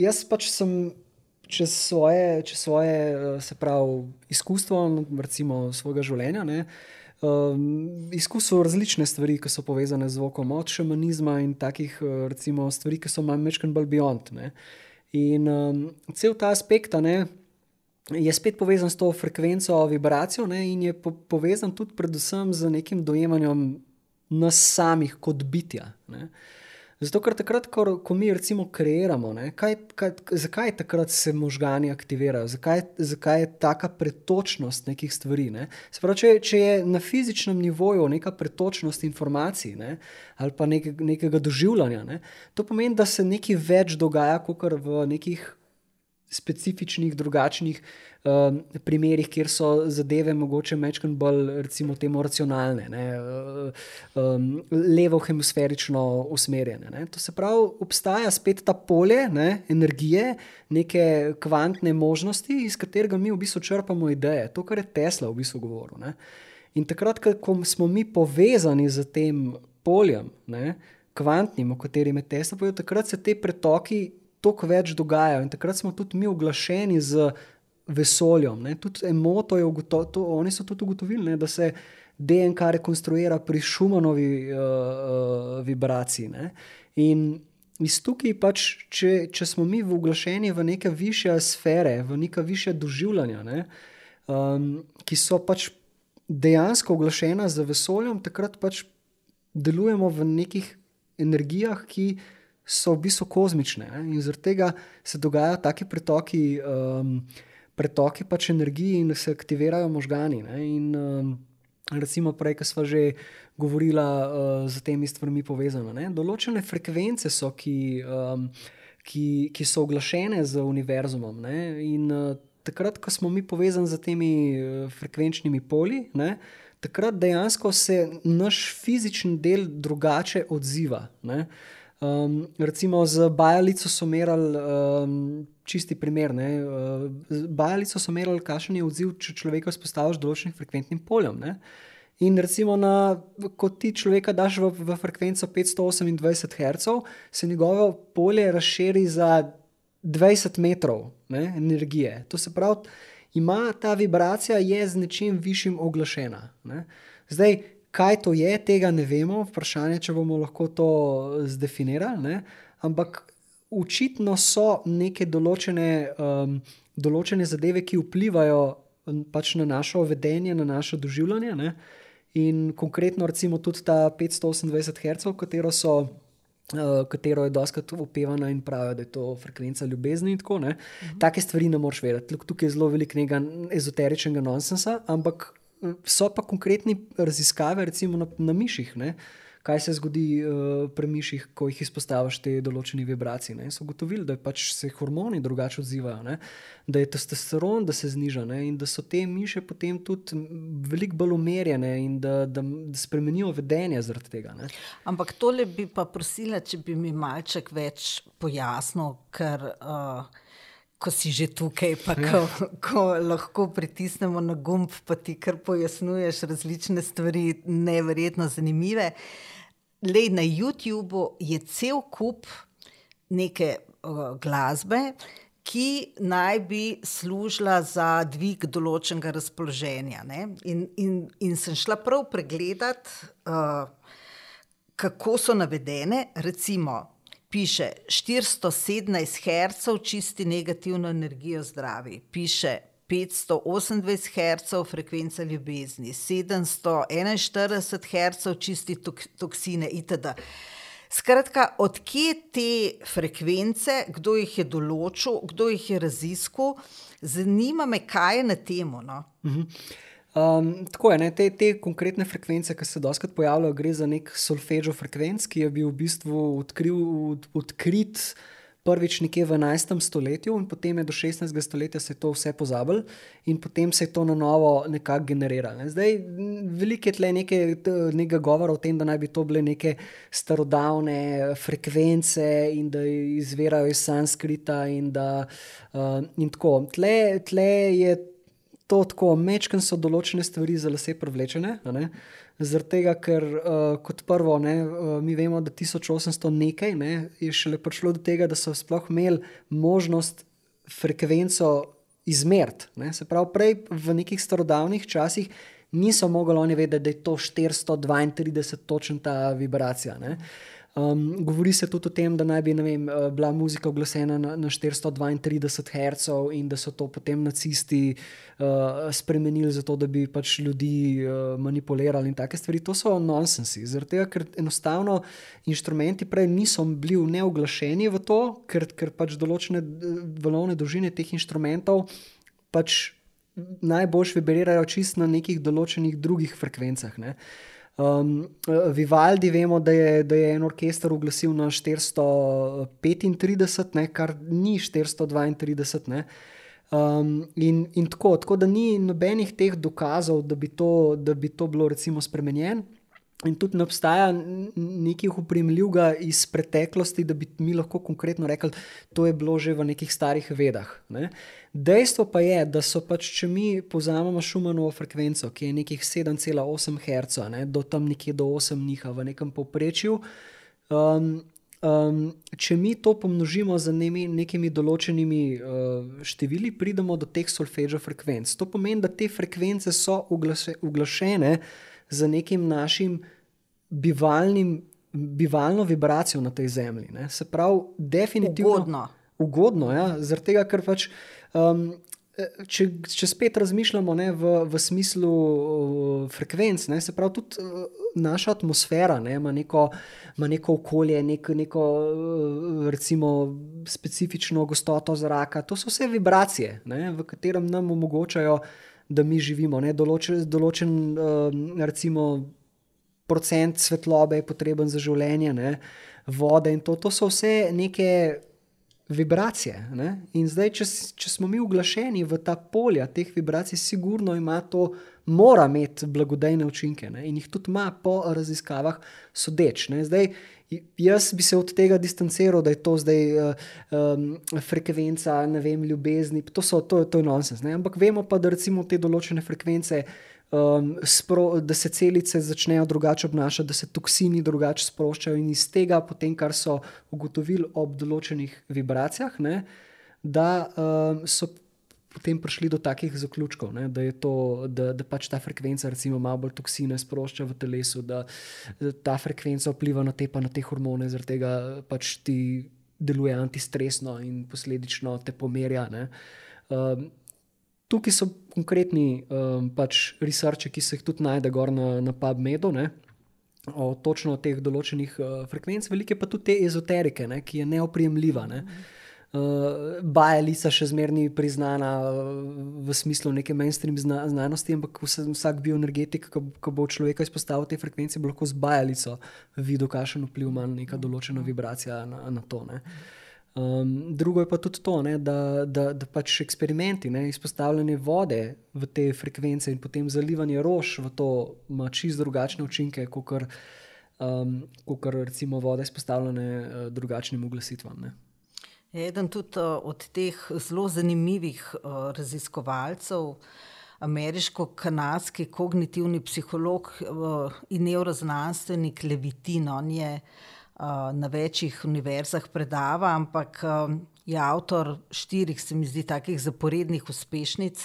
jaz pač sem čez svoje, čez svoje eh, se pravi, izkustvo, recimo svojega življenja. Ne, Um, izkusil različne stvari, ki so povezane z zvokom, od šamanizma in takih eh, recimo, stvari, ki so manj mečken bolj beyond. Ne. In um, cel ta aspekt ne, je spet povezan s to frekvenco, vibracijo ne, in je po povezan tudi predvsem z nekim dojemanjem nas samih kot bitja. Ne. Zato, ker takrat, ko, ko mi recimo kreiramo, ne, kaj, kaj, zakaj takrat se možgani aktivirajo, zakaj, zakaj je taka pretočnost nekih stvari. Ne? Pravi, če, če je na fizičnem nivoju neka pretočnost informacij ne, ali pa nek, nekega doživljanja, ne, to pomeni, da se nekaj več dogaja, kot v nekih specifičnih, drugačnih um, primerih, kjer so zadeve mogoče mečkaj bolj, recimo, temu racionalne, ne, um, levo hemisferično usmerjene. Ne. To se pravi, obstaja spet ta polje ne, energije, neke kvantne možnosti, iz katerega mi v bistvu črpamo ideje. To, kar je Tesla v bistvu govoril. Ne. In takrat, ko smo mi povezani z tem poljem, ne, kvantnim, o katerem je Tesla povedal, takrat se te pretoki toliko več dogajajo. In takrat smo tudi mi oglašeni z vesoljem. Tudi emoto je ugotovil, oni so tudi ugotovili, ne, da se DNK rekonstruira pri šumanovi uh, uh, vibraciji. Ne. In iz tukaj, pač, če, če smo mi vglašeni v neke više sfere, v neka više doživljanja, ne, um, ki so pač dejansko oglašena z vesoljem, takrat pač delujemo v nekih energijah, ki so v bistvu kozmične. Ne? In zaradi tega se dogajajo taki pretoki, um, pretoki pač energije in se aktivirajo možgani. Ne? In um, recimo prej, ki smo že govorili uh, z temi stvarmi povezane. Določene frekvence so, ki, um, ki, ki so oglašene z univerzumom. Ne? In uh, takrat, ko smo mi povezani z temi uh, frekvenčnimi poli. Ne? Takrat dejansko se naš fizični del drugače odziva. Uh, Um, recimo z Bajalico so merali, um, čisti primer, uh, z Bajalico so merali, kakšen je odziv, če človeka izpostaviš določenim frekventnim poljem. Ne? In recimo, na, ko ti človeka daš v, v frekvenco 528 Hz, se njegovo polje razširi za 20 metrov ne, energije. To se pravi, ima ta vibracija je z nečim višjim oglašena. Ne. Zdaj, kaj to je, tega ne vemo, vprašanje je, če bomo lahko to zdefinirali. Ne? Ampak očitno so neke določene, um, določene zadeve, ki vplivajo pač na naše vedenje, na naše doživljanje. Ne? In konkretno, recimo, tudi ta 528 Hz, katero so. Uh, katero je doskrat upevana in pravijo, da je to frekvenca ljubezni. Tako, uh mhm. -huh. Take stvari ne moreš vedeti. Tukaj je zelo veliko ezoteričnega nonsensa, ampak so pa konkretni raziskave, recimo na, na miših. Ne? Kaj se zgodi uh, pri miših, ko jih izpostaviš te določene vibracije? Ne? So ugotovili, da pač se hormoni drugače odzivajo, ne? da je testosteron, da se zniža ne? in da so te miše potem tudi veliko bolj umerjene in da, da, da spremenijo vedenje zaradi tega. Ne? Ampak tole bi pa prosila, če bi mi malček več pojasnil, ker. Uh, ko si že tukaj, pa ja. ko, ko lahko pritisnemo na gumb, pa ti kar pojasnjuješ različne stvari, neverjetno zanimive. Lej, na YouTubu je cel kup neke uh, glasbe, ki naj bi služila za dvig določenega razpoloženja. In, in, in sem šla prav pregledat, uh, kako so navedene, recimo piše 417 Hz, čisti negativno energijo zdravi, piše 528 Hz, frekvenca ljubezni, 741 Hz, čisti toksine itd. Skratka, odkje te frekvence, kdo jih je določil, kdo jih je raziskal, zanima me, kaj je na temo. No? Mhm. Um, tako je, ne, te, te konkretne frekvence, ki se doskrat pojavljajo, gre za nek solfežo frekvenc, ki je bil v bistvu odkril, od, odkrit prvič nekje v 11. stoletju, in potem je do 16. stoletja se to vse pozabilo, in potem se je to na novo nekako generiralo. Ne. Zdaj, veliko je tle nekaj govora o tem, da naj bi to bile neke starodavne frekvence in da izvirajo iz sanskrita. In, da, uh, in tako. Tle, tle je to tako, mečken so določene stvari za lase privlečene. Zaradi tega, ker uh, kot prvo, ne, uh, mi vemo, da 1800 nekaj ne, je šele prišlo do tega, da so sploh imeli možnost frekvenco izmeriti. Se pravi, prej v nekih starodavnih časih niso mogli oni vedeti, da je to 432 točen ta vibracija. Ne. Um, govori se tudi o tem, da naj bi vem, uh, bila muzika oglašena na, na 432 Hz in da so to potem nacisti uh, spremenili zato, da bi pač ljudi uh, manipulirali in take stvari. To so nonsensi. Zaradi tega, ker enostavno inštrumenti prej niso bili neoglašeni v to, ker, ker pač določene valovne dolžine teh inštrumentov pač najbolj vibrirajo čist na nekih določenih drugih frekvencah. Ne. Um, Vivaldi, vemo, da je, da je en orkester uglasil na 435, ne, kar ni 432. Ne. Um, in, in tako, tako da ni nobenih teh dokazov, da bi to, da bi to bilo recimo spremenjeno. In tudi ne obstaja nekih upremljivega iz preteklosti, da bi mi lahko konkretno rekli, da je bilo že v nekih starih vedah. Ne. Dejstvo pa je, da so pač, če mi povzamemo šumanovo frekvenco, ki je nekih 7,8 Hz, ne, do tam nekje do 8 njiha v nekem povprečju. Um, um, če mi to pomnožimo z nemi, nekimi določenimi uh, števili, pridemo do teh solfeggio frekvenc. To pomeni, da te frekvence so uglašene z nekim našim bivalnim, bivalno vibracijo na tej zemlji. Ne. Se pravi, definitivno. Ugodno. Ugodno, ja, zaradi tega, ker pač. Um, Če, če spet razmišljamo ne, v, v smislu uh, frekvenc, ne, se pravi, tudi uh, naša atmosfera ne, ima, neko, ima neko okolje, nek, neko uh, recimo, specifično gostoto zraka. To so vse vibracije, ne, v katerem nam omogočajo, da mi živimo. Ne, določen, določen uh, recimo, procent svetlobe je potreben za življenje, ne, vode in to, to so vse neke vibracije. Ne? In zdaj, če, če smo mi uglašeni v ta polja teh vibracij, sigurno ima to, mora imeti blagodejne učinke ne? in jih tudi ima po raziskavah sodeč. Ne? Zdaj, jaz bi se od tega distanciral, da je to zdaj um, frekvenca, ne vem, ljubezni, to, so, to, to je nonsens. Ne? Ampak vemo pa, da recimo te določene frekvence um, spro, da se celice začnejo drugače obnašati, da se toksini drugače sproščajo, in iz tega, potem, kar so ugotovili ob določenih vibracijah, ne, da um, so potem prišli do takih zaključkov, ne, da to, da, da pač ta frekvenca, recimo, malo bolj toksine sprošča v telesu, da, da ta frekvenca vpliva na te pa na te hormone, zaradi tega pač ti deluje antistresno in posledično te pomerja. Um, tukaj so konkretni um, pač researchi, ki se jih tudi najde na, na PubMedu. Ne? O točno teh določenih uh, frekvenc, velike pa tudi te ezoterike, ne, ki je neoprijemljiva. Ne. Uh, Bajalica še zmeraj priznana uh, v smislu neke mainstream zna, znanosti, ampak vse, vsak bioenergetik, ki bo človeka izpostavil te frekvence, bo lahko z bajalico videl, kakšen vpliv ima neka določena vibracija na, na to. Ne. Um, drugo je pa tudi to, ne, da, da, da pač eksperimenti, ne, izpostavljanje vode v te frekvence in potem zalivanje rož v to ima čisto drugačne učinke, kot um, recimo voda izpostavljene uh, drugačnim uglasitvam. Ne. Eden tudi uh, od teh zelo zanimivih uh, raziskovalcev, ameriško-kanadski kognitivni psiholog uh, in neuroznanstvenik Levitin, on je na večjih univerzah predava, ampak je avtor štirih, se mi zdi, takih zaporednih uspešnic,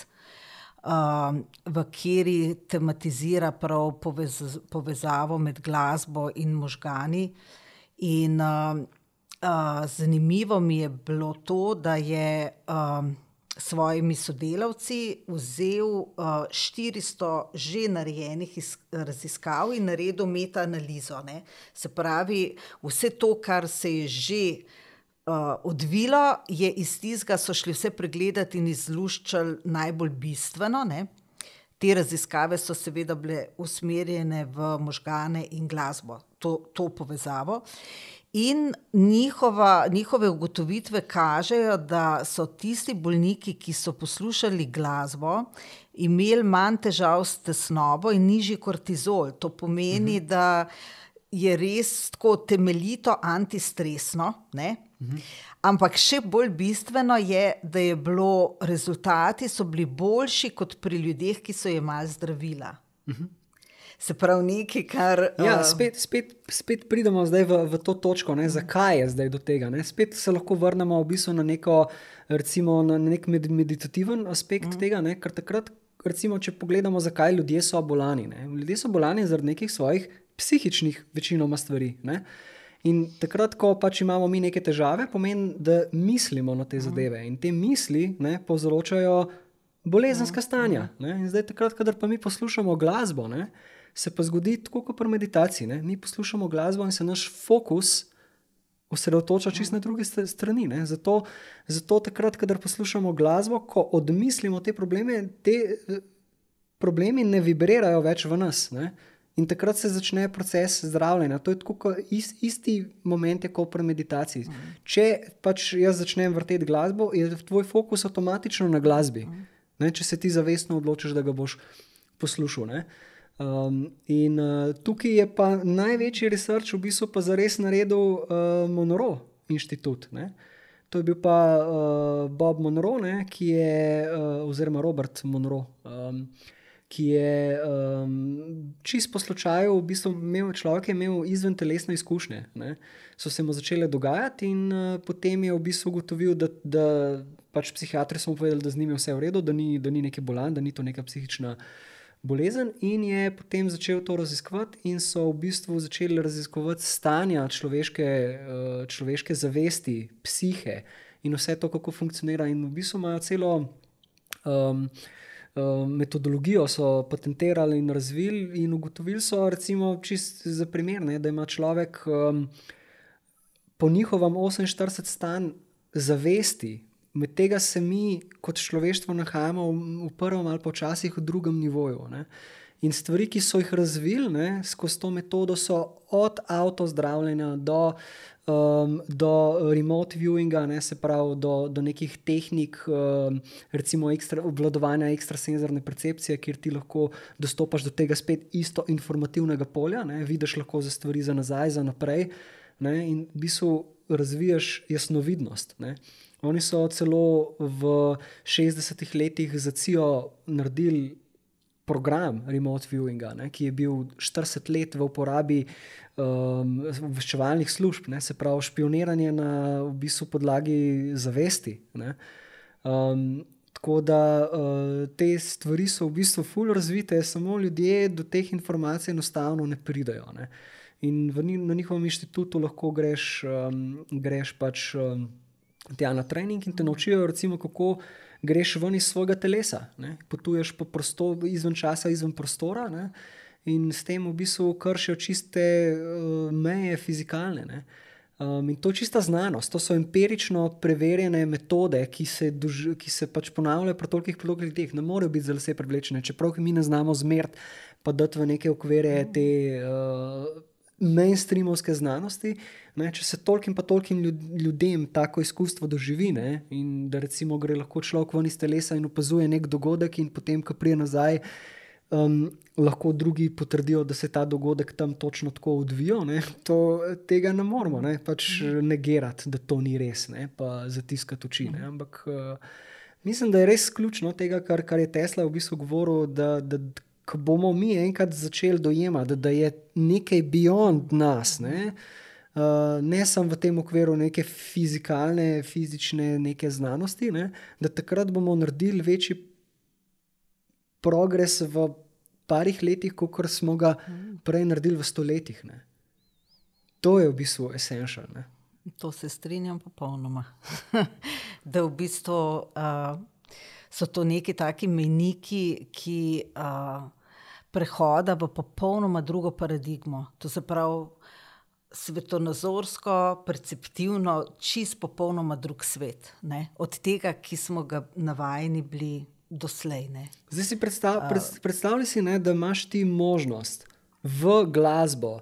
v kateri tematizira prav povez, povezavo med glasbo in možgani. In zanimivo mi je bilo to, da je svojimi sodelavci vzel uh, 400 že narejenih raziskav in naredil metaanalizo. Ne? Se pravi, vse to, kar se je že uh, odvilo, je iz tistega, so šli vse pregledati in izluščali najbolj bistveno. Ne? Te raziskave so seveda bile usmerjene v možgane in glasbo, to, to povezavo. In njihova, njihove ugotovitve kažejo, da so tisti bolniki, ki so poslušali glasbo, imeli manj težav s tesnobo in nižji kortizol. To pomeni, mhm. da je res tako temeljito antistresno. Mhm. Ampak še bolj bistveno je, da je bilo, rezultati so bili boljši kot pri ljudeh, ki so jemali zdravila. Mhm se pravi, nekaj, kar. Ja, uh, spet, spet, spet pridemo zdaj v, v to točko, ne, zakaj je zdaj do tega. Ne. Spet se lahko vrnemo v bistvu na, neko, recimo, na nek med, meditativen aspekt uh. tega, ne, ker takrat, recimo, če pogledamo, zakaj ljudje so bolani. Ne. Ljudje so bolani zaradi nekih svojih psihičnih, večinoma stvari. Ne. In takrat, ko pač imamo mi neke težave, pomeni, da mislimo na te zadeve. In te misli ne, povzročajo bolezenska stanja. Ne. In zdaj, takrat, kadar pa mi poslušamo glasbo, ne, se pa zgodi tako kot pri meditaciji. Ne. Mi poslušamo glasbo in se naš fokus osredotoča čist na druge strani. Zato, zato takrat, kadar poslušamo glasbo, ko odmislimo te probleme, te problemi ne vibrirajo več v nas. Ne. In takrat se začne proces zdravljenja. To je tako, ist, isti moment, kot pri meditaciji. Mm. Če pač jaz začnem vrteti glasbo, je tvoj fokus avtomatično na glasbi. Mm. Ne, če se ti zavestno odločiš, da ga boš poslušal. Um, in uh, tukaj je pa največji research v bistvu pa zares naredil uh, Monroe inštitut. Ne. To je bil pa uh, Bob Monroe, ne, ki je, uh, oziroma Robert Monroe. Um, ki je um, čist po slučaju, v bistvu imel človek imel izven telesne izkušnje. Ne? So se mu začele dogajati, in uh, potem je v bistvu ugotovil, da, da pač psihiatri so mu povedali, da z njim je vse v redu, da ni, da ni neki bolan, da ni to neka psihična bolezen. In je potem začel to raziskovati, in so v bistvu začeli raziskovati stanja človeške, uh, človeške zavesti, psihe in vse to, kako funkcionira. In v bistvu imajo celo. Um, metodologijo so patentirali in razvili, in ugotovili so, recimo, za primer, ne, da ima človek um, po njihovem 48 stan zavesti, med tega se mi kot človeštvo nahajamo v, v prvem ali počasih v drugem nivoju. Ne. In stvari, ki so jih razvili skozi to metodo, so od avtozdravljenja do um, do remote viewinga, ne, se pravi do, do nekih tehnik, um, recimo ekstra, obvladovanja ekstrasenzorne percepcije, kjer ti lahko dostopaš do tega spet isto informativnega polja, ne, vidiš lahko za stvari za nazaj, za naprej ne, in v bistvu razvijaš jasnovidnost. Ne. Oni so celo v 60-ih letih za CIO naredili program remote viewinga, ne, ki je bil 40 let v uporabi um, obveščevalnih služb, ne, se pravi špioniranje na v bistvu podlagi zavesti. Um, tako da uh, te stvari so v bistvu fully razvite, samo ljudje do teh informacij enostavno ne pridajo. Ne. In v, na njihovem inštitutu lahko greš, um, greš pač um, tja na trening in te naučijo, recimo, kako greš ven iz svojega telesa, ne? potuješ po prostoru, izven časa, izven prostora ne? in s tem v bistvu kršijo čiste uh, meje fizikalne. Um, in to je čista znanost, to so empirično preverjene metode, ki se, duž, ki se pač ponavljajo pri tolikih ljudeh. Ne morejo biti zelo vse privlečene, čeprav mi ne znamo zmeriti, pa da v neke okvire te. Uh, mainstreamovske znanosti, ne, če se tolkim pa tolkim ljudem tako izkustvo doživi, ne, in da recimo gre lahko človek ven iz telesa in opazuje nek dogodek, in potem, ko prije nazaj, um, lahko drugi potrdijo, da se ta dogodek tam točno tako odvija. To, tega ne moramo ne, pač negirati, da to ni res, ne, pa zatiskati oči. Ne, ampak uh, mislim, da je res ključno tega, kar, kar je Tesla v bistvu govoril. Da, da, ko bomo mi enkrat začeli dojemati, da, je nekaj beyond nas, ne, uh, ne samo v tem okviru neke fizikalne, fizične neke znanosti, ne, da takrat bomo naredili večji progres v parih letih, kot smo ga prej naredili v stoletjih. Ne. To je v bistvu essential. To se strinjam popolnoma. (laughs) da v bistvu. Uh, so to neki taki meniki, ki uh, prehoda v popolnoma drugo paradigmo. To se pravi, svetovnozorsko, perceptivno, čist popolnoma drug svet, ne? od tega, ki smo ga navajeni bili doslej. Ne? Zdaj si predstav, pred, predstavljaj, si, ne, da imaš ti možnost v glasbo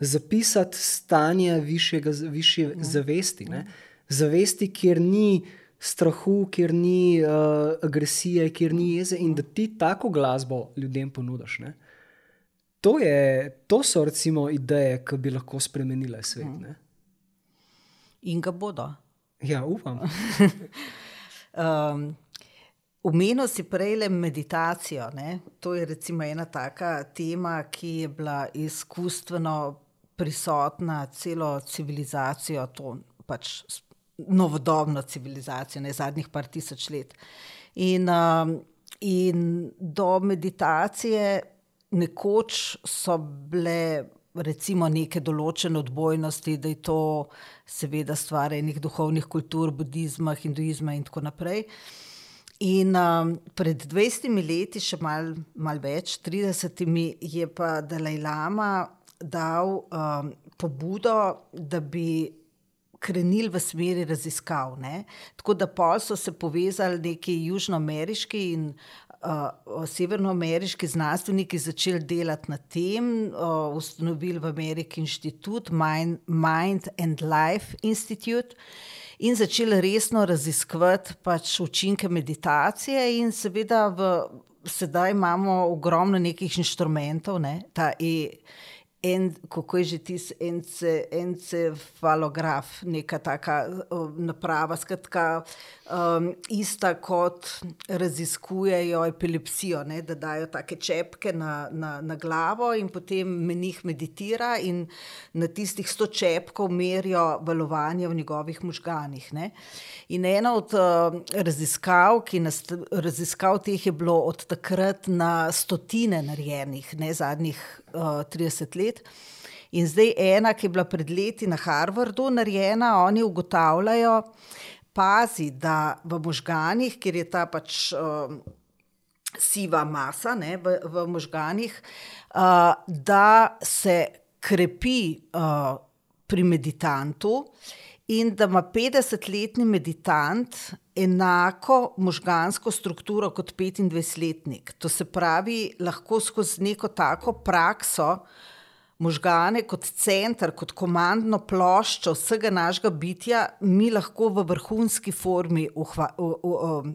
zapisati stanje višjega, višje ja. zavesti. Ne? Zavesti, kjer ni strahu, kjer ni uh, agresije, kjer ni jeze in da ti tako glasbo ljudem ponudiš. To, je, to so recimo ideje, ki bi lahko spremenile svet. Ne? In ga bodo. Ja, upam. (laughs) um, Umenil si prej le meditacijo. Ne? To je ena taka tema, ki je bila izkustveno prisotna celo civilizacijo, to pač novodobno civilizacijo, ne zadnjih par tisoč let. In, um, in do meditacije nekoč so bile recimo neke določene odbojnosti, da je to seveda stvar enih duhovnih kultur, budizma, hinduizma in tako naprej. In um, pred 20 leti, še malo mal več, 30, je pa Dalaj Lama dal um, pobudo, da bi krenili v smeri raziskav. Ne? Tako da pol so se povezali neki južnoameriški in uh, severnoameriški znanstveniki začeli delati na tem, uh, ustanovili v Ameriki inštitut Mind, Mind and Life Institute. In začeli resno raziskovati pač učinke meditacije, in seveda, v, sedaj imamo ogromno nekih inštrumentov, ne, ta e, en, kako je že tisti ence, encefalograf, neka taka naprava, skratka, um, ista kot raziskujejo epilepsijo, ne, da dajo take čepke na, na, na glavo in potem menih meditira in na tistih sto čepkov merijo valovanje v njegovih možganih. Ne. In ena od uh, raziskav, ki nas, raziskav teh je bilo od takrat na stotine narejenih, ne zadnjih uh, 30 let. In zdaj ena, ki je bila pred leti na Harvardu narejena, oni ugotavljajo, pazi, da v možganih, kjer je ta pač uh, siva masa ne, v, v možganih, uh, da se krepi uh, pri meditantu in da ima 50-letni meditant enako možgansko strukturo kot 25-letnik. To se pravi, lahko skozi neko tako prakso možgane kot center, kot komandno ploščo vsega našega bitja, mi lahko v vrhunski formi uhva, uh, uh, uh,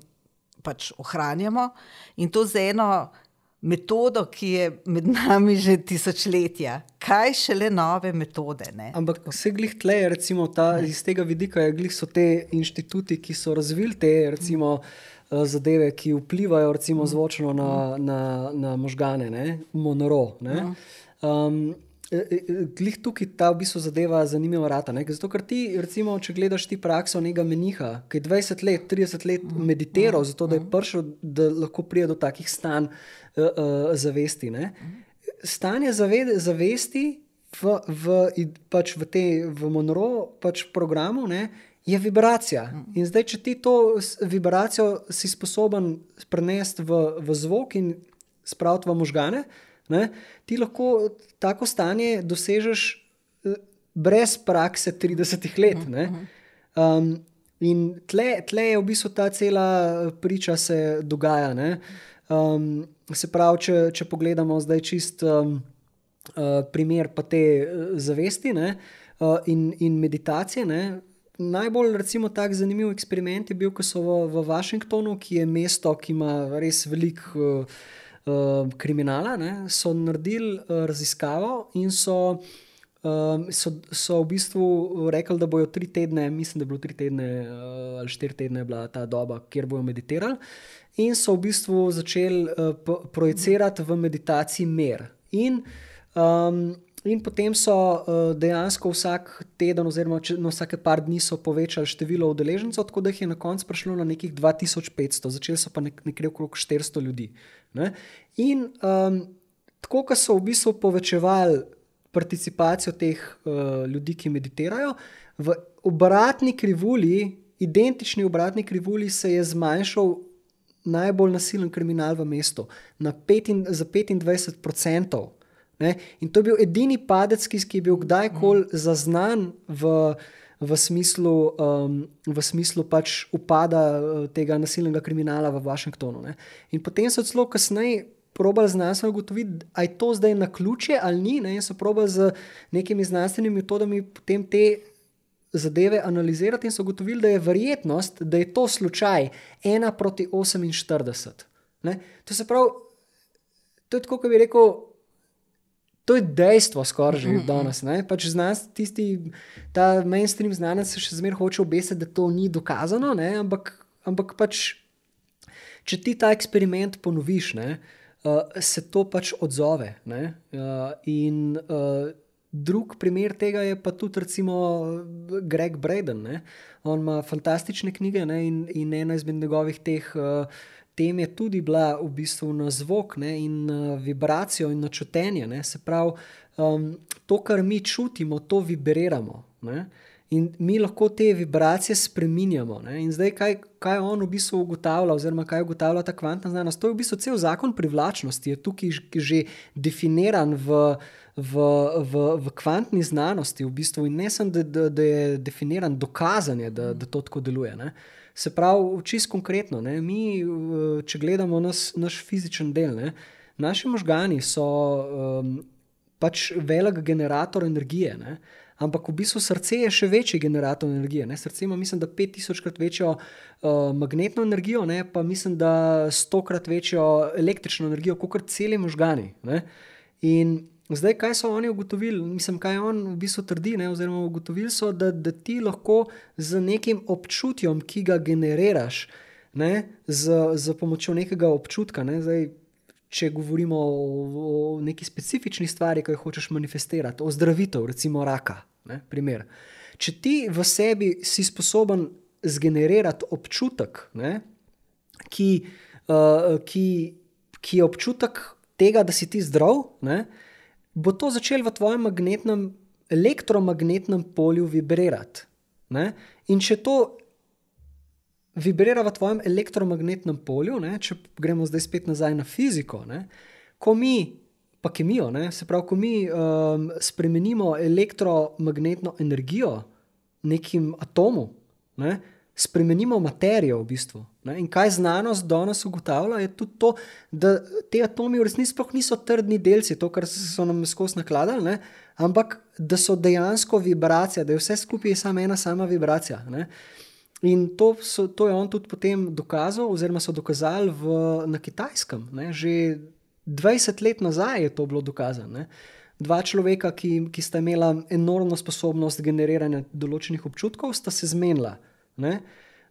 pač ohranjamo in to z eno metodo, ki je med (laughs) nami že tisočletja. Kaj šele nove metode? Ne? Ampak vse glih tle, recimo ta, iz tega vidika, glih so te inštituti, ki so razvili te recimo, eh, zadeve, ki vplivajo recimo, zvočno na, na, na možgane, ne? monoro. Ne? Um, glih tukaj ta v bistvu zadeva zanimiva rata. Ne? Zato, ker ti, recimo, če gledaš ti prakso nekega meniha, ki je 20 let, 30 let mhm. meditiral, zato da je mhm. prišel, da lahko pride do takih stanj uh, uh, zavesti. Ne? Stanje zavede, zavesti v, v, pač v tem monoro pač programu ne, je vibracija. In zdaj, če ti to vibracijo si sposoben prenesti v, v zvok in spraviti v možgane, Ne? Ti lahko tako stanje dosežeš eh, brez prakse 30 let. Um, in tle, tle je v bistvu ta cela priča, se dogaja. Um, se pravi, če, če pogledamo zdaj čist um, uh, primer te uh, zavesti ne? uh, in, in meditacije. Ne? Najbolj recimo, tak zanimiv eksperiment je bil, ko so v, v Washingtonu, ki je mesto, ki ima res veliko. Uh, uh, kriminala, ne, so naredili uh, raziskavo in so, um, so, so v bistvu rekli, da bojo tri tedne, mislim, da je bilo tri tedne uh, ali štiri tedne bila ta doba, kjer bojo meditirali. In so v bistvu začeli uh, projicirati v meditaciji mer. In um, In potem so uh, dejansko vsak teden, oziroma če, no, vsake par dni, povečali število udeležencev, tako da jih je na koncu prišlo na nekih 2500, začeli so pa nek, nekje okrog 400 ljudi. Ne? In um, tako, ko so v bistvu povečevali participacijo teh uh, ljudi, ki meditirajo, v obratni krivulji, identični obratni krivulji, se je zmanjšal najbolj nasilen kriminal v mestu na pet in, za 25 odstotkov. Ne? In to je bil edini padec, ki je bil kdajkoli mm. zaznan v, v smislu, um, v smislu pač upada uh, tega nasilnega kriminala v Washingtonu. Ne? In potem so celo kasneje. Probali znanstveno ugotoviti, ali je to zdaj na ključe ali ni. Ne? In so probali z nekimi znanstvenimi metodami potem te zadeve analizirati, in so ugotovili, da je verjetnost, da je to slučaj 1 proti 48. Ne? To se pravi, to je tako, kot bi rekel, To je dejstvo, skoraj že mm -hmm. danes. Pač znanost, tisti, ta mainstream znanec se še zmeraj hoče obesiti, da to ni dokazano, ne? ampak, ampak pač, če ti ta eksperiment ponoviš, ne, uh, se to pač odzove. Uh, in uh, drug primer tega je pa tudi recimo Greg Braden. Ne? On ima fantastične knjige ne? in, in ena izmed njegovih teh. Uh, tem je tudi bila v bistvu na zvok ne, in na vibracijo in na čutenje. Ne. Se pravi, um, to, kar mi čutimo, to vibriramo. Ne. In mi lahko te vibracije spremenjamo. In zdaj, kaj, kaj on v bistvu ugotavlja, oziroma kaj ugotavlja ta kvantna znanost, to je v bistvu cel zakon privlačnosti, je tukaj že definiran v, v, v, v kvantni znanosti. V bistvu. In ne samo, da, da, da je definiran, dokazan je, da, da to tako deluje. Ne? Se pravi, čisto konkretno, ne? mi, če gledamo nas, naš fizičen del, ne? naši možgani so um, pač velik generator energije. Ne? Ampak v bistvu srce je še večji generator energije. Ne? Srce ima, mislim, da 5000 krat večjo uh, magnetno energijo, ne? pa mislim, da 100 krat večjo električno energijo, kot celi možgani. Ne? In zdaj, kaj so oni ugotovili, mislim, kaj on v bistvu trdi, ne? oziroma ugotovili so, da, da ti lahko z nekim občutjem, ki ga generiraš, ne? z, z pomočjo nekega občutka. Ne? Zdaj, če govorimo o, o neki specifični stvari, ki jo hočeš manifestirati, o zdravitev, recimo raka. Ne, če ti v sebi si sposoben zgenerirati občutek, ne, ki, uh, ki, ki je občutek tega, da si ti zdrav, ne, bo to začelo v tvojem magnetnem, elektromagnetnem polju vibrirati. Ne. In če to vibrira v tvojem elektromagnetnem polju, ne, če gremo zdaj spet nazaj na fiziko, ne, ko mi, pa kemijo, ne, se pravi, ko mi um, spremenimo elektromagnetno energijo nekim atomom, ne, spremenimo materijo v bistvu. Ne, in kaj znanost danes ugotavlja, je tudi to, da ti atomi v resnici sploh niso trdni delci, to, kar so nam skozi nakladali, ne, ampak da so dejansko vibracija, da je vse skupaj samo ena sama vibracija. Ne. In to, so, to je on tudi potem dokazal, oziroma so dokazali v, na kitajskem. Ne? Že 20 let nazaj je to bilo dokazano. Ne? Dva človeka, ki, ki sta imela enormno sposobnost generiranja določenih občutkov, sta se zmenila. Ne?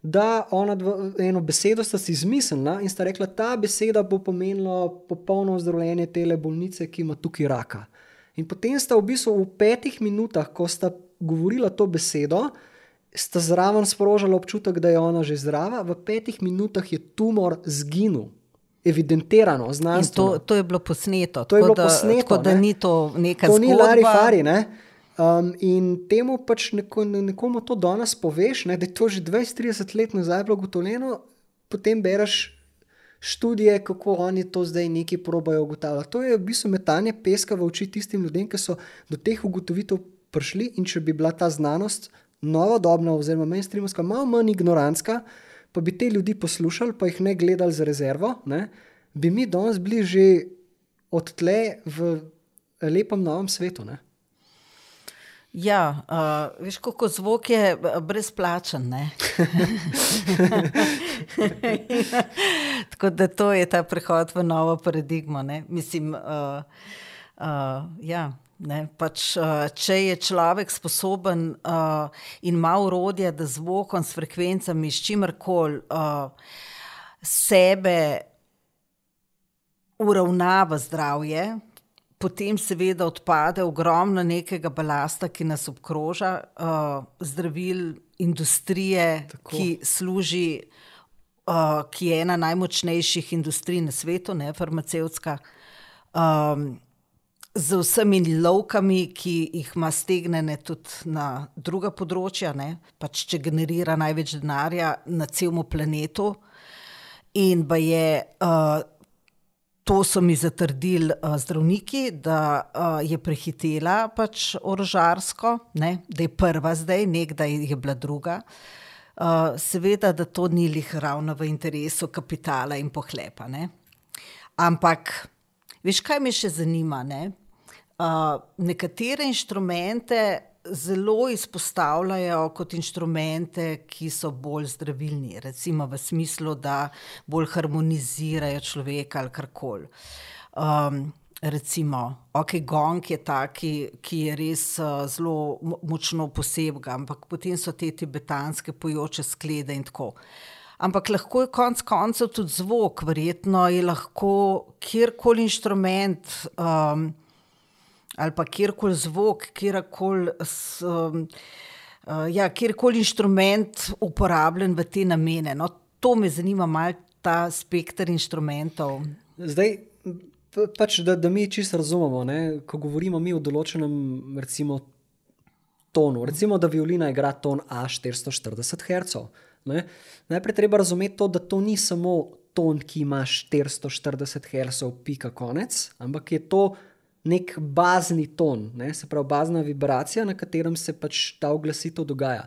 Da, ona dva, eno besedo sta si izmislila in sta rekla, ta beseda bo pomenila popolno zdravljenje te bolnice, ki ima tukaj raka. In potem sta v bistvu v petih minutah, ko sta govorila to besedo, sta zraven sprožila občutek, da je ona že zdrava, v petih minutah je tumor zginil. Evidentirano, znanstveno. To, to je bilo posneto. To je bilo da, posneto. Tako da ne? ni to nekaj zgodba. To ni Lari Fari. Ne? Um, in temu pač neko, nekomu to danes poveš, ne, da je to že 20-30 let nazaj bilo ugotovljeno, potem bereš študije, kako oni to zdaj neki probajo ugotavljati. To je v bistvu metanje peska v oči tistim ljudem, ki so do teh ugotovitev prišli in če bi bila ta znanost novodobna, oziroma mainstreamska, malo manj ignorantska, pa bi te ljudi poslušali, pa jih ne gledali za rezervo, ne, bi mi danes bili že odtle v lepem novem svetu. Ne. Ja, uh, veš, kako zvok je brezplačen. (laughs) Tako da to je ta prehod v novo paradigmo. Ne? Mislim, uh, uh, ja, Ne, pač, če je človek sposoben uh, in ima urodje, da z vokom, s frekvencami, s čimerkoli uh, sebe uravnava zdravje, potem seveda odpade ogromno nekega balasta, ki nas obkroža, uh, zdravil, industrije, Tako. ki služi, uh, ki je ena najmočnejših industrij na svetu, ne farmacevtska. Um, z vsemi lovkami, ki jih ima stegnene tudi na druga področja, ne? pač če generira največ denarja na celem planetu. In pa je, uh, to so mi zatrdili uh, zdravniki, da uh, je prehitela pač orožarsko, ne? da je prva zdaj, nekdaj je bila druga. Uh, seveda, da to ni lih ravno v interesu kapitala in pohlepa. Ne? Ampak, veš, kaj me še zanima? Ne? Uh, nekatere inštrumente zelo izpostavljajo kot inštrumente, ki so bolj zdravilni, recimo v smislu, da bolj harmonizirajo človeka ali karkoli. Um, recimo, ok, gong je taki, ki je res uh, zelo močno posebno, ampak potem so te tibetanske pojoče sklede in tako. Ampak lahko je konec koncev tudi zvok, verjetno je lahko kjerkoli inštrument. Um, ali pa kjerkoli zvok, kjerkoli um, uh, ja, kjer inštrument uporabljen v te namene. No, to me zanima, mal, ta spektr inštrumentov. Zdaj, pač, da, da mi čisto razumemo, ne? ko govorimo mi o določenem, recimo, tonu. Recimo, da violina igra ton A440 Hz. Ne? Najprej treba razumeti to, da to ni samo ton, ki ima 440 Hz, pika konec, ampak je to nek bazni ton, ne? se pravi, bazna vibracija, na katerem se pač ta oglasitev dogaja.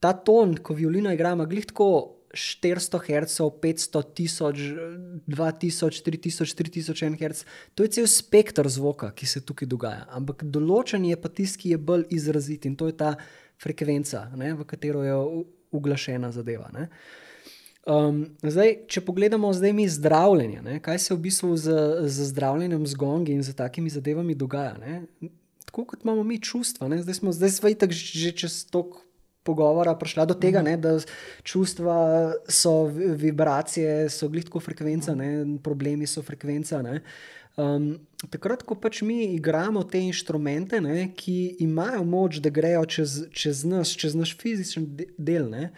Ta ton, ko violina igra, ima glih tako 400 Hz, 500, 1000, 2000, 3000, 3000 Hz. To je cel spektr zvoka, ki se tukaj dogaja. Ampak določen je pa tisti, ki je bolj izrazit in to je ta frekvenca, ne, v katero je uglašena zadeva. Um, zdaj, če pogledamo zdaj mi zdravljenje, ne, kaj se v bistvu z, z zdravljenjem z gongi in z takimi zadevami dogaja. Ne. Tako kot imamo mi čustva, ne. zdaj smo zdaj že čez toliko pogovora prišla do tega, ne, da čustva so vibracije, so glitko frekvenca, ne, problemi so frekvenca. Ne. Um, takrat, ko pač mi igramo te inštrumente, ne, ki imajo moč, da grejo čez, čez nas, čez naš fizični del, ne,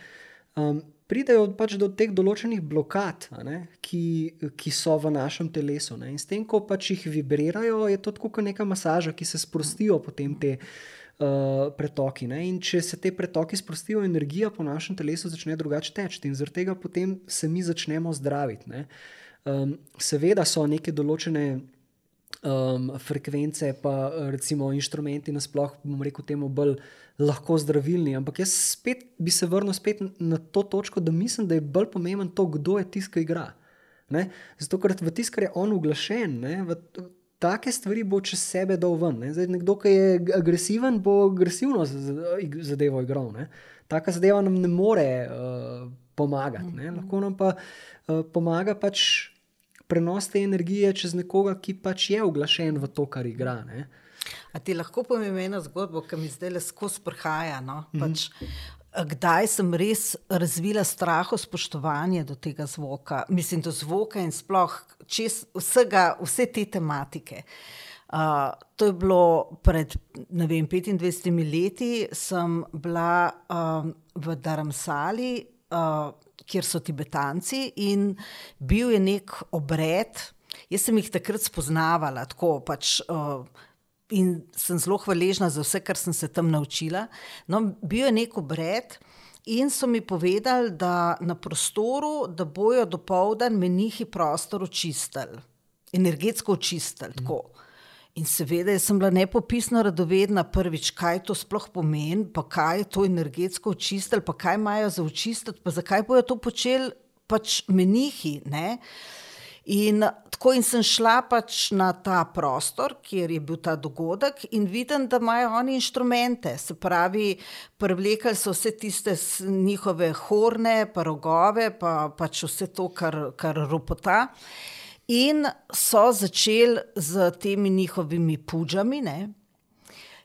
um, pridejo pač do teh določenih blokad, ne, ki, ki so v našem telesu. Ne. In s tem, ko pač jih vibrirajo, je to kot neka masaža, ki se sprostijo potem te. Uh, pretoki. Ne? In če se te pretoki sprostijo, energija po našem telesu začne drugače teči, in zaradi tega potem se mi začnemo zdraviti. Um, seveda so neke določene um, frekvence, pa recimo inštrumenti, nasplošno, bomo rekel, temu bolj lahko zdravilni. Ampak jaz spet bi se vrnil spet na to točko, da mislim, da je bolj pomemben to, kdo je tisti, ki igra. Ne? Zato, ker v tiskar je on uglašen. Ne? Take stvari bo čez sebe dal ven. Zdaj, nekdo, ki je agresiven, bo agresivno zadevo igral. Ne? Taka zadeva nam ne more uh, pomagati. Ne? Lahko nam pa uh, pomaga pač prenos te energije čez nekoga, ki pač je uglašen v to, kar igra. Ne? A ti lahko povem eno zgodbo, ki mi zdaj le skozi prhaja. No? Pač, mm -hmm. Kdaj sem res razvila straho, spoštovanje do tega zvoka, mislim, do zvoka in sploh čez vsega, vse te tematike. Uh, to je bilo pred vem, 25 leti, sem bila uh, v Dharamsali, uh, kjer so Tibetanci, in bil je nek obred. Jaz sem jih takrat spoznavala, tako pač. Uh, in sem zelo hvaležna za vse, kar sem se tam naučila. No, bil je nek obred. In so mi povedali, da na prostoru, da bojo do povdan menihi prostor očistili, energetsko očistili. Mm. In seveda, jaz sem bila nepopisno radovedna, prvič, kaj to sploh pomeni, pa kaj je to energetsko očistili, pa kaj imajo za očistiti, pa zakaj bojo to počeli pač menihi. Ne? In tako in sem šla pač na ta prostor, kjer je bil ta dogodek, in vidim, da imajo oni inštrumente. Se pravi, privlekli so vse tiste njihove horne, pa rogove, pa pač vse to, kar, kar ropota. In so začeli z temi njihovimi puđami. Ne?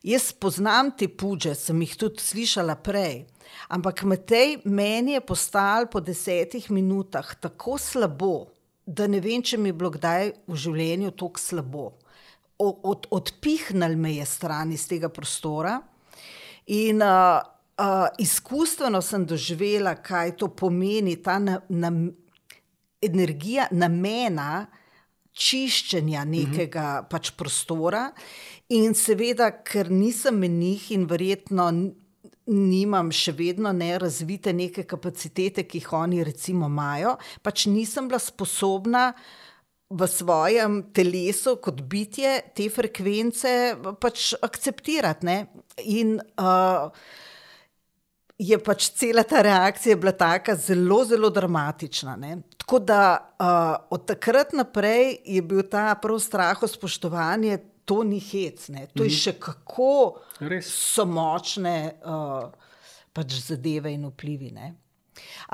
Jaz poznam te puđe, sem jih tudi slišala prej. Ampak Matej, meni je postalo po desetih minutah tako slabo, da ne vem, če mi je bilo kdaj v življenju tako slabo. Od, odpihnil me je stran iz tega prostora, in uh, uh, izkustveno sem doživela, kaj to pomeni, ta na, na, energija namena čiščenja nekega uh -huh. pač prostora. In seveda, ker nisem menih in verjetno nimam še vedno ne razvite neke kapacitete, ki jih oni recimo imajo, pač nisem bila sposobna v svojem telesu kot bitje te frekvence pač akceptirati. Ne? In uh, je pač cela ta reakcija bila tako zelo, zelo dramatična. Ne? Tako da uh, od takrat naprej je bil ta prav strah, spoštovanje to ni hec, ne? to je mhm. še kako Res. so močne uh, pač zadeve in vplivi. Ne?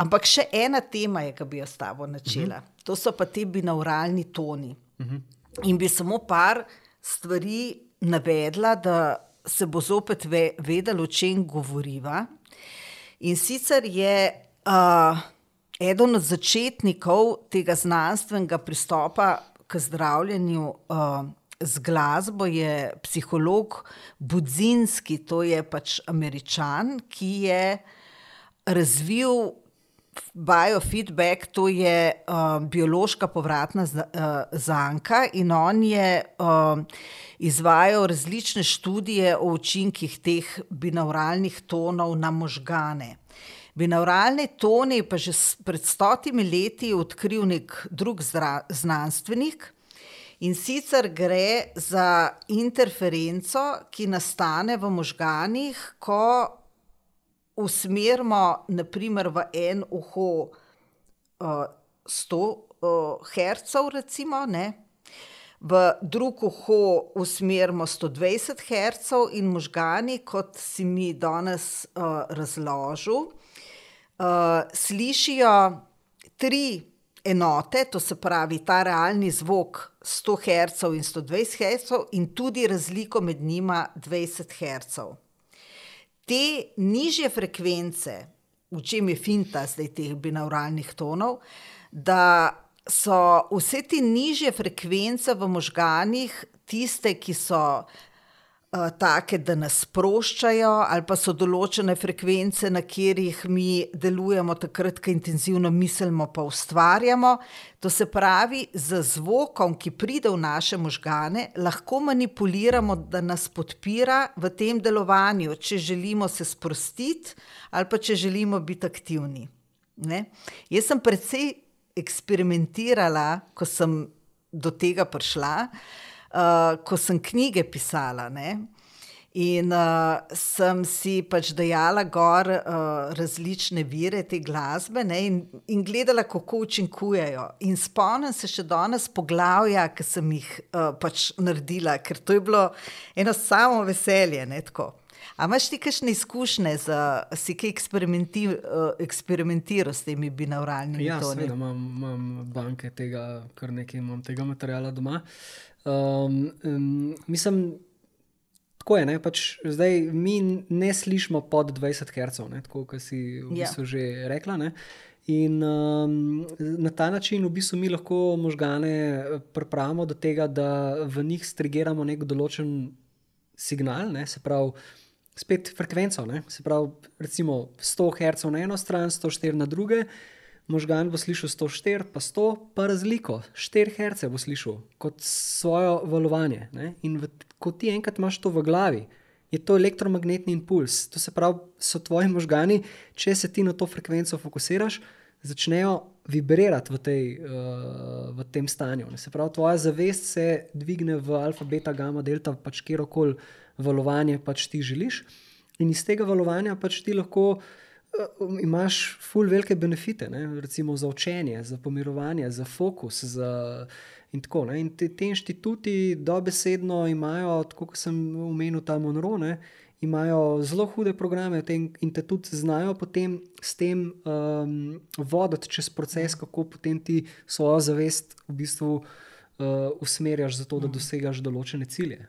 Ampak še ena tema je, ki bi jo s tabo načela. Uh mhm. -huh. To so pa ti binauralni toni. Uh mhm. -huh. In bi samo par stvari navedla, da se bo zopet ve, vedelo, o čem govoriva. In sicer je uh, eden od začetnikov tega znanstvenega pristopa k zdravljenju uh, z glasbo je psiholog Budzinski, to je pač američan, ki je razvil biofeedback, to je uh, biološka povratna z, uh, zanka in on je uh, izvajal različne študije o učinkih teh binauralnih tonov na možgane. Binauralne tone je pa že pred stotimi leti odkril nek drug zra, znanstvenik. In sicer gre za interferenco, ki nastane v možganih, ko usmerimo naprimer, v en uho uh, 100 uh, Hz, recimo, ne? v drug uho usmerimo 120 Hz, in možgani, kot si mi danes uh, razložil, uh, slišijo tri enote, to se pravi ta realni zvok 100 Hz in 120 Hz, in tudi razliko med njima 20 Hz te nižje frekvence, v čem je finta zdaj teh binauralnih tonov, da so vse te nižje frekvence v možganih tiste, ki so take, da nas sproščajo, ali pa so določene frekvence, na katerih mi delujemo takrat, ko intenzivno mislimo, pa ustvarjamo. To se pravi, z zvokom, ki pride v naše možgane, lahko manipuliramo, da nas podpira v tem delovanju, če želimo se sprostiti ali pa če želimo biti aktivni. Ne? Jaz sem precej eksperimentirala, ko sem do tega prišla. Uh, uh, ko sem knjige pisala. Ne? In uh, sem si pač dejala gor uh, različne vire te glasbe ne, in, in gledala, kako učinkujejo. In spomnim se še danes poglavja, ki sem jih uh, pač naredila, ker to je bilo eno samo veselje. Ne, A imaš ti kakšne izkušnje, da si kaj eksperimenti, eksperimentiral s temi binauralnimi ja, toni? Ja, imam, imam banke tega, kar nekaj imam tega materiala doma. Um, um, mislim, tako je. Pač zdaj mi ne slišimo pod 20 Hz, tako kot si v ja. bistvu že rekla. Ne? In um, na ta način v bistvu mi lahko možgane eh, pripravimo do tega, da v njih strigiramo nek določen signal, ne? se pravi, spet frekvenco. Ne? Se pravi, recimo 100 Hz na eno stran, 104 na druge možgan bo slišal 104, pa 100, pa razliko, 4 Hz bo slišal kot svoje valovanje. Ne? In v, ko ti enkrat imaš to v glavi, je to elektromagnetni impuls. To se pravi, so tvoji možgani, če se ti na to frekvenco fokusiraš, začnejo vibrirati v, tej, uh, v tem stanju. Ne? Se pravi, tvoja zavest se dvigne v alfa, beta, gamma, delta, pač kjerkoli valovanje pač ti želiš. In iz tega valovanja pač ti lahko imaš ful velike benefite, ne? recimo za učenje, za pomirovanje, za fokus. Za in tako, in te, te inštituti dobesedno imajo, tako kot sem omenil, ta Monroe, imajo zelo hude programe in te tudi znajo potem s tem um, voditi čez proces, kako potem ti svojo zavest v bistvu uh, usmerjaš za to, da mhm. dosegaš določene cilje.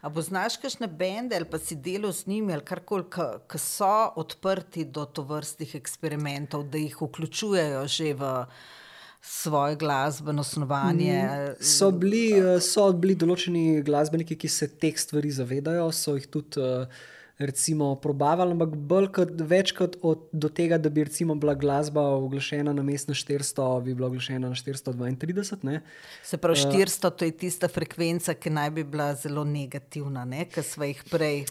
Ali poznaš kakšne bende ali pa si delal z njimi ali karkoli, ki so odprti do tovrstnih eksperimentov, da jih vključujejo že v svoje glasbeno osnovanje? Mm, so, bili, eh, so bili določeni glasbeniki, ki se teh stvari zavedajo, so jih tudi. Uh, recimo, probavali, ampak bolj kot večkrat od tega, da bi recimo bila glasba oglašena na mestu 400, bi bila oglašena na 432. Ne? Se pravi, 400 uh, to je tista frekvenca, ki naj bi bila zelo negativna, ki smo jih prej.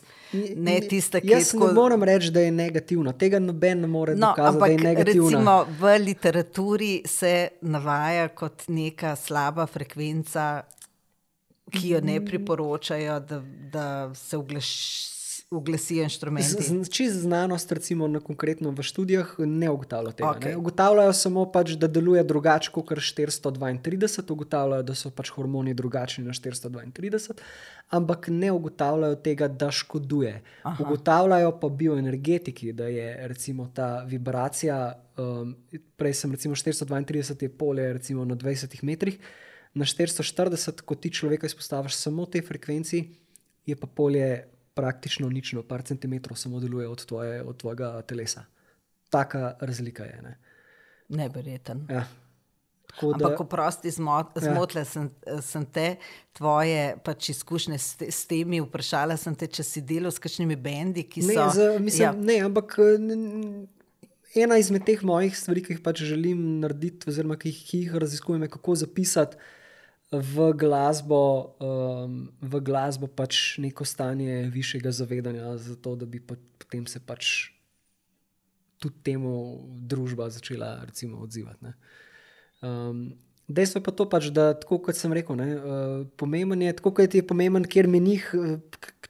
Ne, tista, jaz tako... ne moram reči, da je negativna. Tega noben ne more no, dokazati, ampak, da je negativna. Recimo, v literaturi se navaja kot neka slaba frekvenca. Ki jo ne priporočajo, da, da se oglašajo uglasijo inštrumenti. Čisto znanost, recimo na konkretno v študijah, ne ugotavlja tega. Okay. Ne? Ugotavljajo samo, pač, da deluje drugače kot 432, ugotavljajo, da so pač hormoni drugačni na 432, ampak ne ugotavljajo tega, da škoduje. Aha. Ugotavljajo pa bioenergetiki, da je recimo ta vibracija. Um, prej sem recimo 432 je polje recimo na 20 metrih. Na 440, ko ti človeka izpostaviš samo te frekvenci, je pa polje praktično nično, par centimetrov samo deluje od, tvoje, od tvojega telesa. Taka razlika je. Ne? Neverjeten. Ja. Ampak, ko prosti zmotle, ja. sem, sem te, tvoje pač izkušnje s, te, s temi, vprašala sem te, če si delal s kakšnimi bendi, ki ne, so. Za, mislim, ja. Ne, ampak ena izmed teh mojih stvari, ki jih pač želim narediti, oziroma ki jih, ki jih raziskujem, je kako zapisati v glasbo, um, v glasbo pač neko stanje višjega zavedanja, zato da bi potem se pač tudi temu družba začela recimo, odzivati. Um, Dejstvo je pa to, pač, da, tako kot sem rekel, ne, uh, pomemben je, tako kot je pomemben, ker menih uh,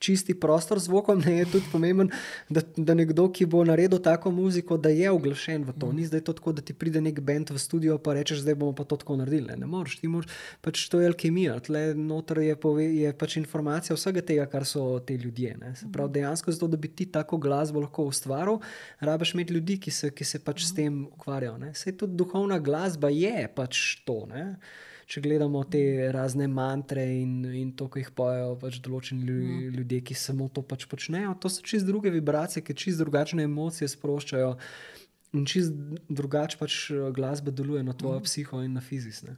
čisti prostor z zvokom, ne, je tudi pomemben, da, da nekdo, ki bo naredil tako muziko, da je oglašen v to. Ni zdaj to tako, da ti pride nek bend v studio in rečeš, zdaj bomo pa to tako naredili. Ne, ne moreš, ti moraš, pač to je alkemija, tle noter je, pove, je pač informacija vsega tega, kar so te ljudje. Ne. Se pravi, dejansko zato, da bi ti tako glasbo lahko ustvaril, rabiš imeti ljudi, ki se, ki se pač s tem ukvarjajo. Vse tudi duhovna glasba je pač to. Ne? Če gledamo te razne mantre in, in to, ki jih pojejo pač določeni mm. ljudje, ki samo to pač počnejo, to so čist druge vibracije, ki čist drugačne emocije sproščajo in čist drugače pač eh, glasba deluje na tvojo mm. psiho in na fizično.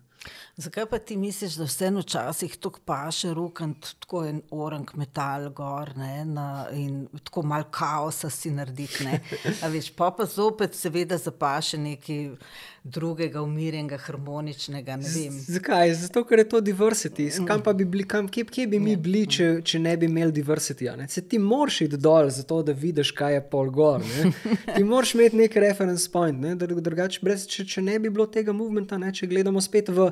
Zakaj pa ti misliš, da vseeno včasih tako paše, roken, tako en orang metal gor ne, na, in tako malo kaosa si narediti? Veš, pa pa zopet, seveda, zapaše nekaj drugega, umirjenega, harmoničnega. Zakaj? Zato, ker je to diversity. Kam pa bi bili, kam, kje, kje bi mi bili, če, če ne bi imeli diversity? Se ti moraš iti dol, zato da vidiš, kaj je pol gor. Ne? (laughs) Ti moraš imeti nek reference point. Ne? Drugač, brez, če, če ne bi bilo tega movementa, ne? če gledamo spet v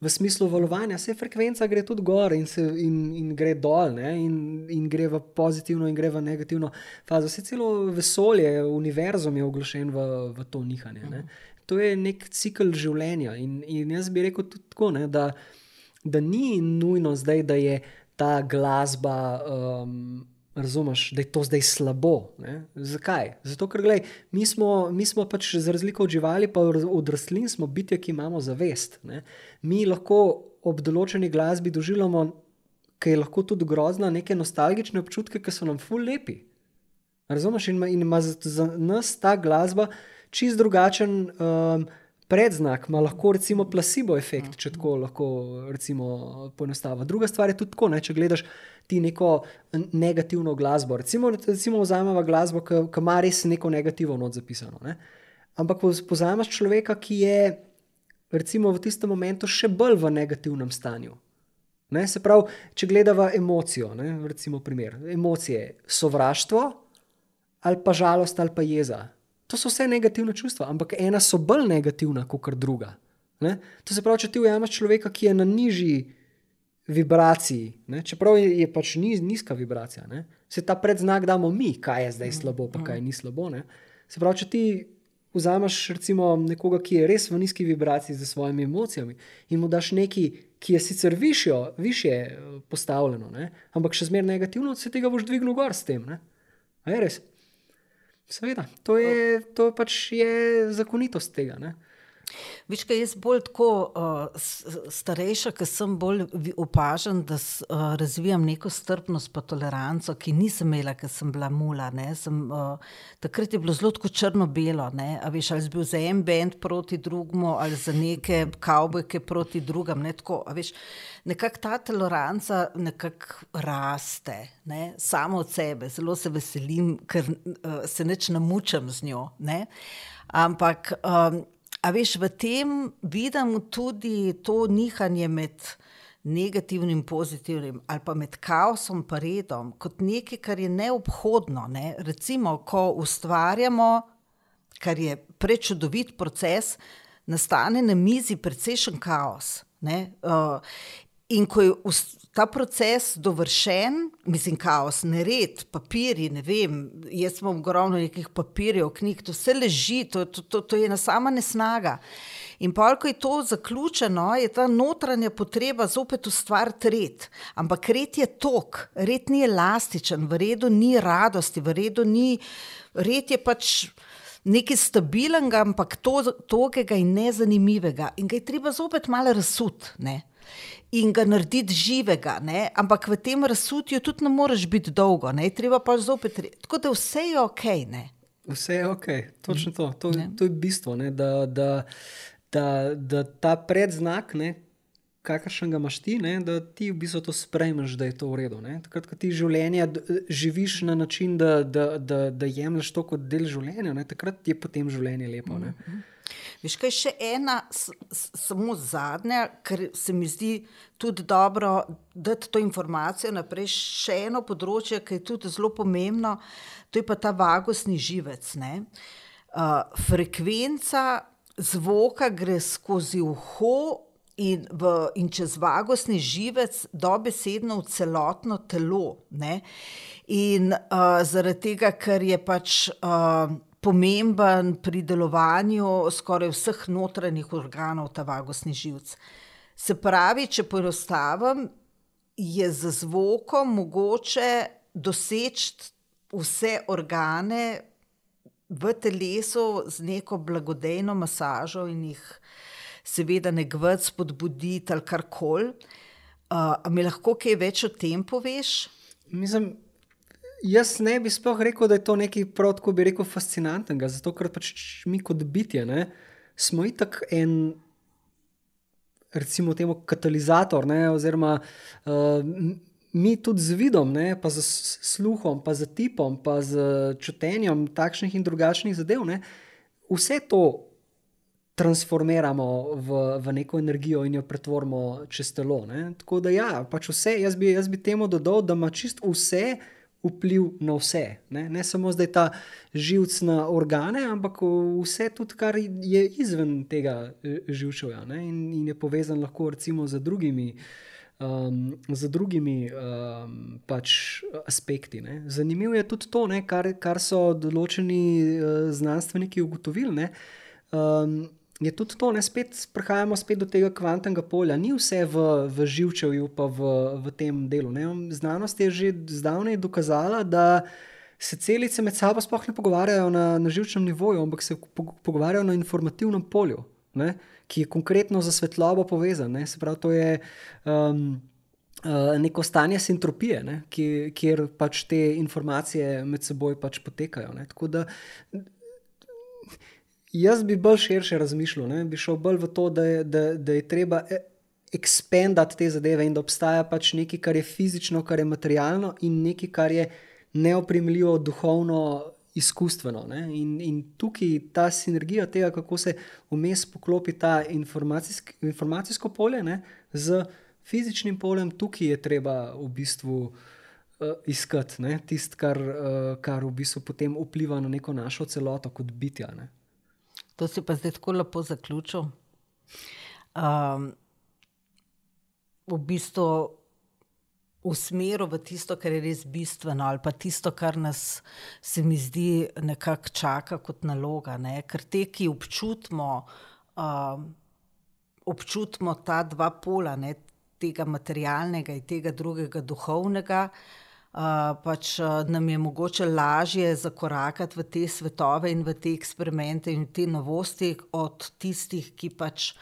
v smislu valovanja, vse frekvenca gre tudi gor in, se, in, in gre dol, in, in gre v pozitivno in gre v negativno fazo. Vse celo vesolje, univerzum je oglašen v, v to nihanje. Ne. To je nek cikl življenja. In, in jaz bi rekel tudi tako, ne, da, da ni nujno zdaj, da je ta glasba. Um, razumeš, da je to zdaj slabo. Ne? Zakaj? Zato, ker gledaj, mi, smo, mi smo pač za razliko od živali, pa od rastlin, smo bitje, ki imamo zavest. Ne? Mi lahko ob določeni glasbi doživljamo, ki je lahko tudi grozna, neke nostalgične občutke, ki so nam ful lepi. Razumeš, in ima, in ima za, za nas ta glasba čist drugačen. Um, Predznak ima lahko recimo placebo efekt, če tako lahko poenostavimo. Druga stvar je tudi tako, ne, če gledaš ti neko negativno glasbo. Recimo, recimo vzamemo glasbo, ki ima res neko negativno not zapisano. Ne? Ampak pozameš človeka, ki je recimo, v tistem momentu še bolj v negativnem stanju. Ne? Se pravi, če gledamo emocijo, ne? recimo primer, emocije, sovraštvo ali pa žalost ali pa jeza. To so vse negativna čustva, ampak ena so bolj negativna kot druga. Ne? To se pravi, če ti ujameš človeka, ki je na nižji vibraciji, ne? čeprav je, je pač niz, nizka vibracija, ne? se ta predznak damo mi, kaj je zdaj slabo, pa kaj ni slabo. Ne? Se pravi, če ti vzameš recimo nekoga, ki je res v nizki vibraciji z svojimi emocijami in mu daš nekaj, ki je sicer višjo, više eh, postavljeno, ne? ampak še zmeraj negativno, se tega boš dvignil gor s tem. Je res? Seveda, to je, to pač je zakonitost tega. Ne? Viš, kaj jaz bolj tako uh, starejša, ker sem bolj opažen, da s, uh, razvijam neko strpnost in toleranco, ki nisem imela, ker sem bila mula. Sem, uh, takrat je bilo zelo črno-belo. Ali si bil za en bend proti drugemu, ali za neke kavbojke proti drugim. Ne? Nekako ta toleranca nekako raste, ne? samo od sebe. Zelo se veselim, ker uh, se neč namučam z njo. Ne? Ampak. Um, A veš, v tem vidim tudi to nihanje med negativnim in pozitivnim, ali pa med kaosom in redom, kot nekaj, kar je neobhodno. Ne? Recimo, ko ustvarjamo, kar je prečudovit proces, nastane na mizi precejšen kaos. Uh, in ko je ta proces dovršen, mislim, kaos, nered, papiri, ne vem, jaz imam ogromno nekih papirjev, knjig, to vse leži, to, to, to, to je ena sama nesnaga. In pa, ko je to zaključeno, je ta notranja potreba zopet ustvariti red. Ampak red je tok, red ni elastičen, v redu ni radosti, v redu ni, red je pač. Nekaj stabilnega, ampak to, togega in nezanimivega. In ga je treba zopet malo razsuditi in ga narediti živega, ne? ampak v tem razsutju tudi ne moreš biti dolgo, ne? treba pa zopet. Tako da vse je ok. Ne? Vse je ok, točno to. To, to je bistvo, da, da, da, da ta predznak, ne? Kakršen ga imaš ti, ne, da ti v bistvu to sprejmeš, da je to v redu. Ne. Takrat, ko ti življenje živiš na način, da, da, da, da jemliš to kot del življenja, ne, takrat je potem življenje lepo. Ne. Veš, kaj je še ena, samo zadnja, ker se mi zdi tudi dobro dati to informacijo naprej. Še eno področje, ki je tudi zelo pomembno, to je pa ta vagosni živec. Uh, frekvenca zvoka gre skozi uho in, v, in čez vagosni živec, dobesedno v celotno telo. Ne? In uh, zaradi tega, ker je pač uh, pomemben pri delovanju skoraj vseh notranjih organov, ta vagosni živec. Se pravi, če poenostavim, je z zvokom mogoče doseči vse organe v telesu z neko blagodejno masažo in jih seveda nekvrt spodbuditi ali kar koli. Uh, mi lahko kaj več o tem poveš? Mislim, jaz ne bi sploh rekel, da je to nekaj prav tako bi rekel fascinantnega, zato ker pač mi kot bitje ne, smo itak en. Recimo, temu katalizator, ne, oziroma uh, mi tudi z vidom, ne, pa z sluhom, pa z tipom, pa z čutenjem takšnih in drugačnih zadev, ne, vse to transformiramo v, v neko energijo in jo pretvorimo čez telo. Ne? Tako da, ja, pač vse, jaz bi, jaz bi temu dodal, da ima čist vse vpliv na vse. Ne, ne samo zdaj ta živc na organe, ampak vse tudi, kar je izven tega eh, živčevja in, in je povezan lahko recimo z drugimi. Um, z drugimi um, pač aspekti. Ne. Zanimivo je tudi to, ne, kar, kar so določeni uh, znanstveniki ugotovili. Um, je tudi to, da spet prihajamo spet do tega kvantnega polja. Ni vse v, v živčevju, pa v, v tem delu. Ne? Znanost je že zdavnaj dokazala, da se celice med sabo sploh ne pogovarjajo na, na živčnem nivoju, ampak se pogovarjajo na informativnem polju, ne? ki je konkretno za svetlobo povezan. Ne? Se pravi, to je. Um, Uh, neko stanje sintropije, ne, kjer pač te informacije med seboj pač potekajo. Ne. Tako da Jaz bi bolj širše razmišljal, ne? bi šel bolj v to, da je, da, da je treba ekspandati te zadeve in da obstaja pač nekaj, kar je fizično, kar je materialno, in nekaj, kar je neoprimljivo, duhovno, izkustveno. In, in tukaj ta sinergija tega, kako se vmes poklopi ta informacijsk, informacijsko polje ne? z fizičnim poljem, tukaj je treba v bistvu. Uh, iskati tisto, kar, uh, kar v bistvu potem vpliva na neko našo celoto, kot bitja. Ne? To si pa zdaj tako lepo zaključil. Um, v bistvu usmeril v tisto, kar je res bistveno, ali pa tisto, kar nas se mi zdi nekako čaka kot naloga. Ne? Ker te, ki občutimo, um, občutimo ta dva pola, ne? tega materialnega in tega drugega duhovnega pač nam je mogoče lažje zakorakati v te svetove in v te eksperimente in te novosti od tistih, ki pač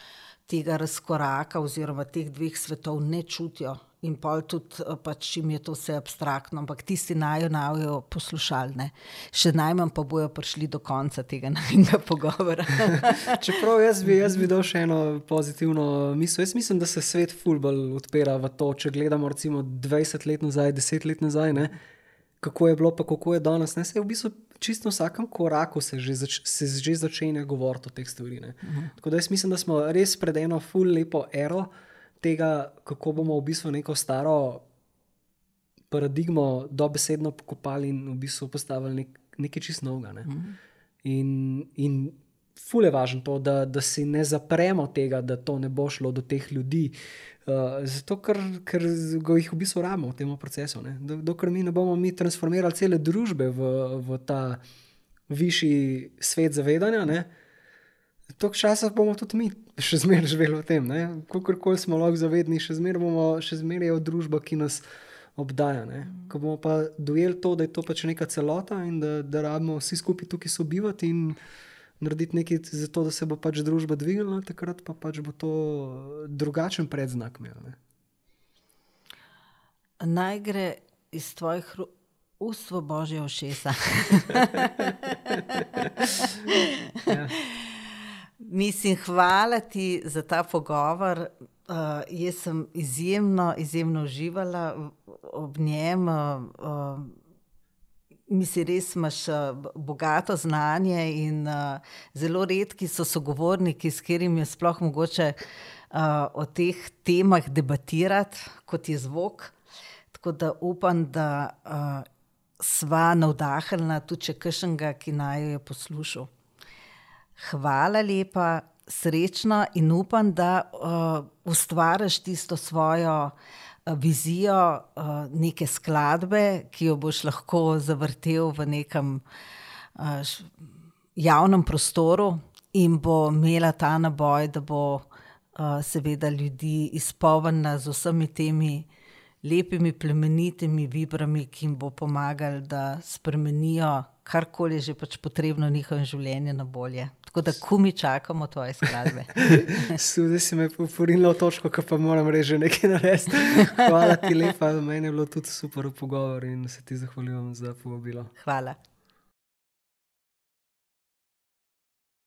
tega razkoraka oziroma teh dveh svetov ne čutijo. In pa tudi, pač jim je to vse abstraktno, ampak tisti naj jo poslušali, ne. še najmanj pa bojo prišli do konca tega (laughs) najmenjega pogovora. (laughs) Čeprav jaz bi, jaz bi dal še eno pozitivno misel. Jaz mislim, da se svet fulbol odpira v to, če gledamo recimo 20 let nazaj, 10 let nazaj, ne, kako je bilo, pa kako je danes. Ne, se je v bistvu čisto vsakem koraku se že, zač, se že začenja govoriti o teh stvareh. Uh mhm. -huh. Tako da jaz mislim, da smo res pred eno ful lepo ero tega, kako bomo v bistvu neko staro paradigmo dobesedno pokopali in v bistvu postavili nek, nekaj čist novega. Ne? Mm. In, in ful je važno to, da, da si ne zapremo tega, da to ne bo šlo do teh ljudi. Uh, zato, ker, ker jih v bistvu rabimo v tem procesu. Dokler mi ne bomo mi transformirali cele družbe v, v ta višji svet zavedanja, ne, toliko časa bomo tudi mi še zmeraj živeli v tem. Kakorkoli smo lahko zavedni, še zmeraj bomo še zmeraj v družbi, ki nas obdaja. Ne? Ko bomo pa dojeli to, da je to pač neka celota in da, da rabimo vsi skupaj tukaj sobivati in narediti nekaj za to, da se bo pač družba dvignila, takrat pa pač bo to drugačen predznak. Imel, Naj gre iz tvojih ust v božje ošesa. (laughs) ja. Mislim, hvala ti za ta pogovor. Uh, jaz sem izjemno, izjemno uživala ob njem. Uh, uh, Mislim, res imaš bogato znanje in uh, zelo redki so sogovorniki, s katerimi je sploh mogoče uh, o teh temah debatirati, kot je zvok. Tako da upam, da uh, sva navdahnila tudi če kakšnega, ki naj jo posluša. Hvala lepa srečna in upam, da uh, ustvariš tisto svojo uh, vizijo, uh, neke skladbe, ki jo boš lahko zavrtel v nekem uh, javnem prostoru in bo imela ta naboj, da bo uh, seveda ljudi izpolnjena z vsemi temi lepimi, plemenitimi vibrami, ki jim bo pomagali, da spremenijo karkoli že pač potrebno v njihovem življenju na bolje. Tako da, ko mi čakamo tvoje skladbe. (laughs) Sudi si me poforila v točko, ki pa moram reči nekaj narediti. Hvala ti lepa, meni je bilo tudi super pogovor in se ti zahvaljujem za povabilo. Hvala.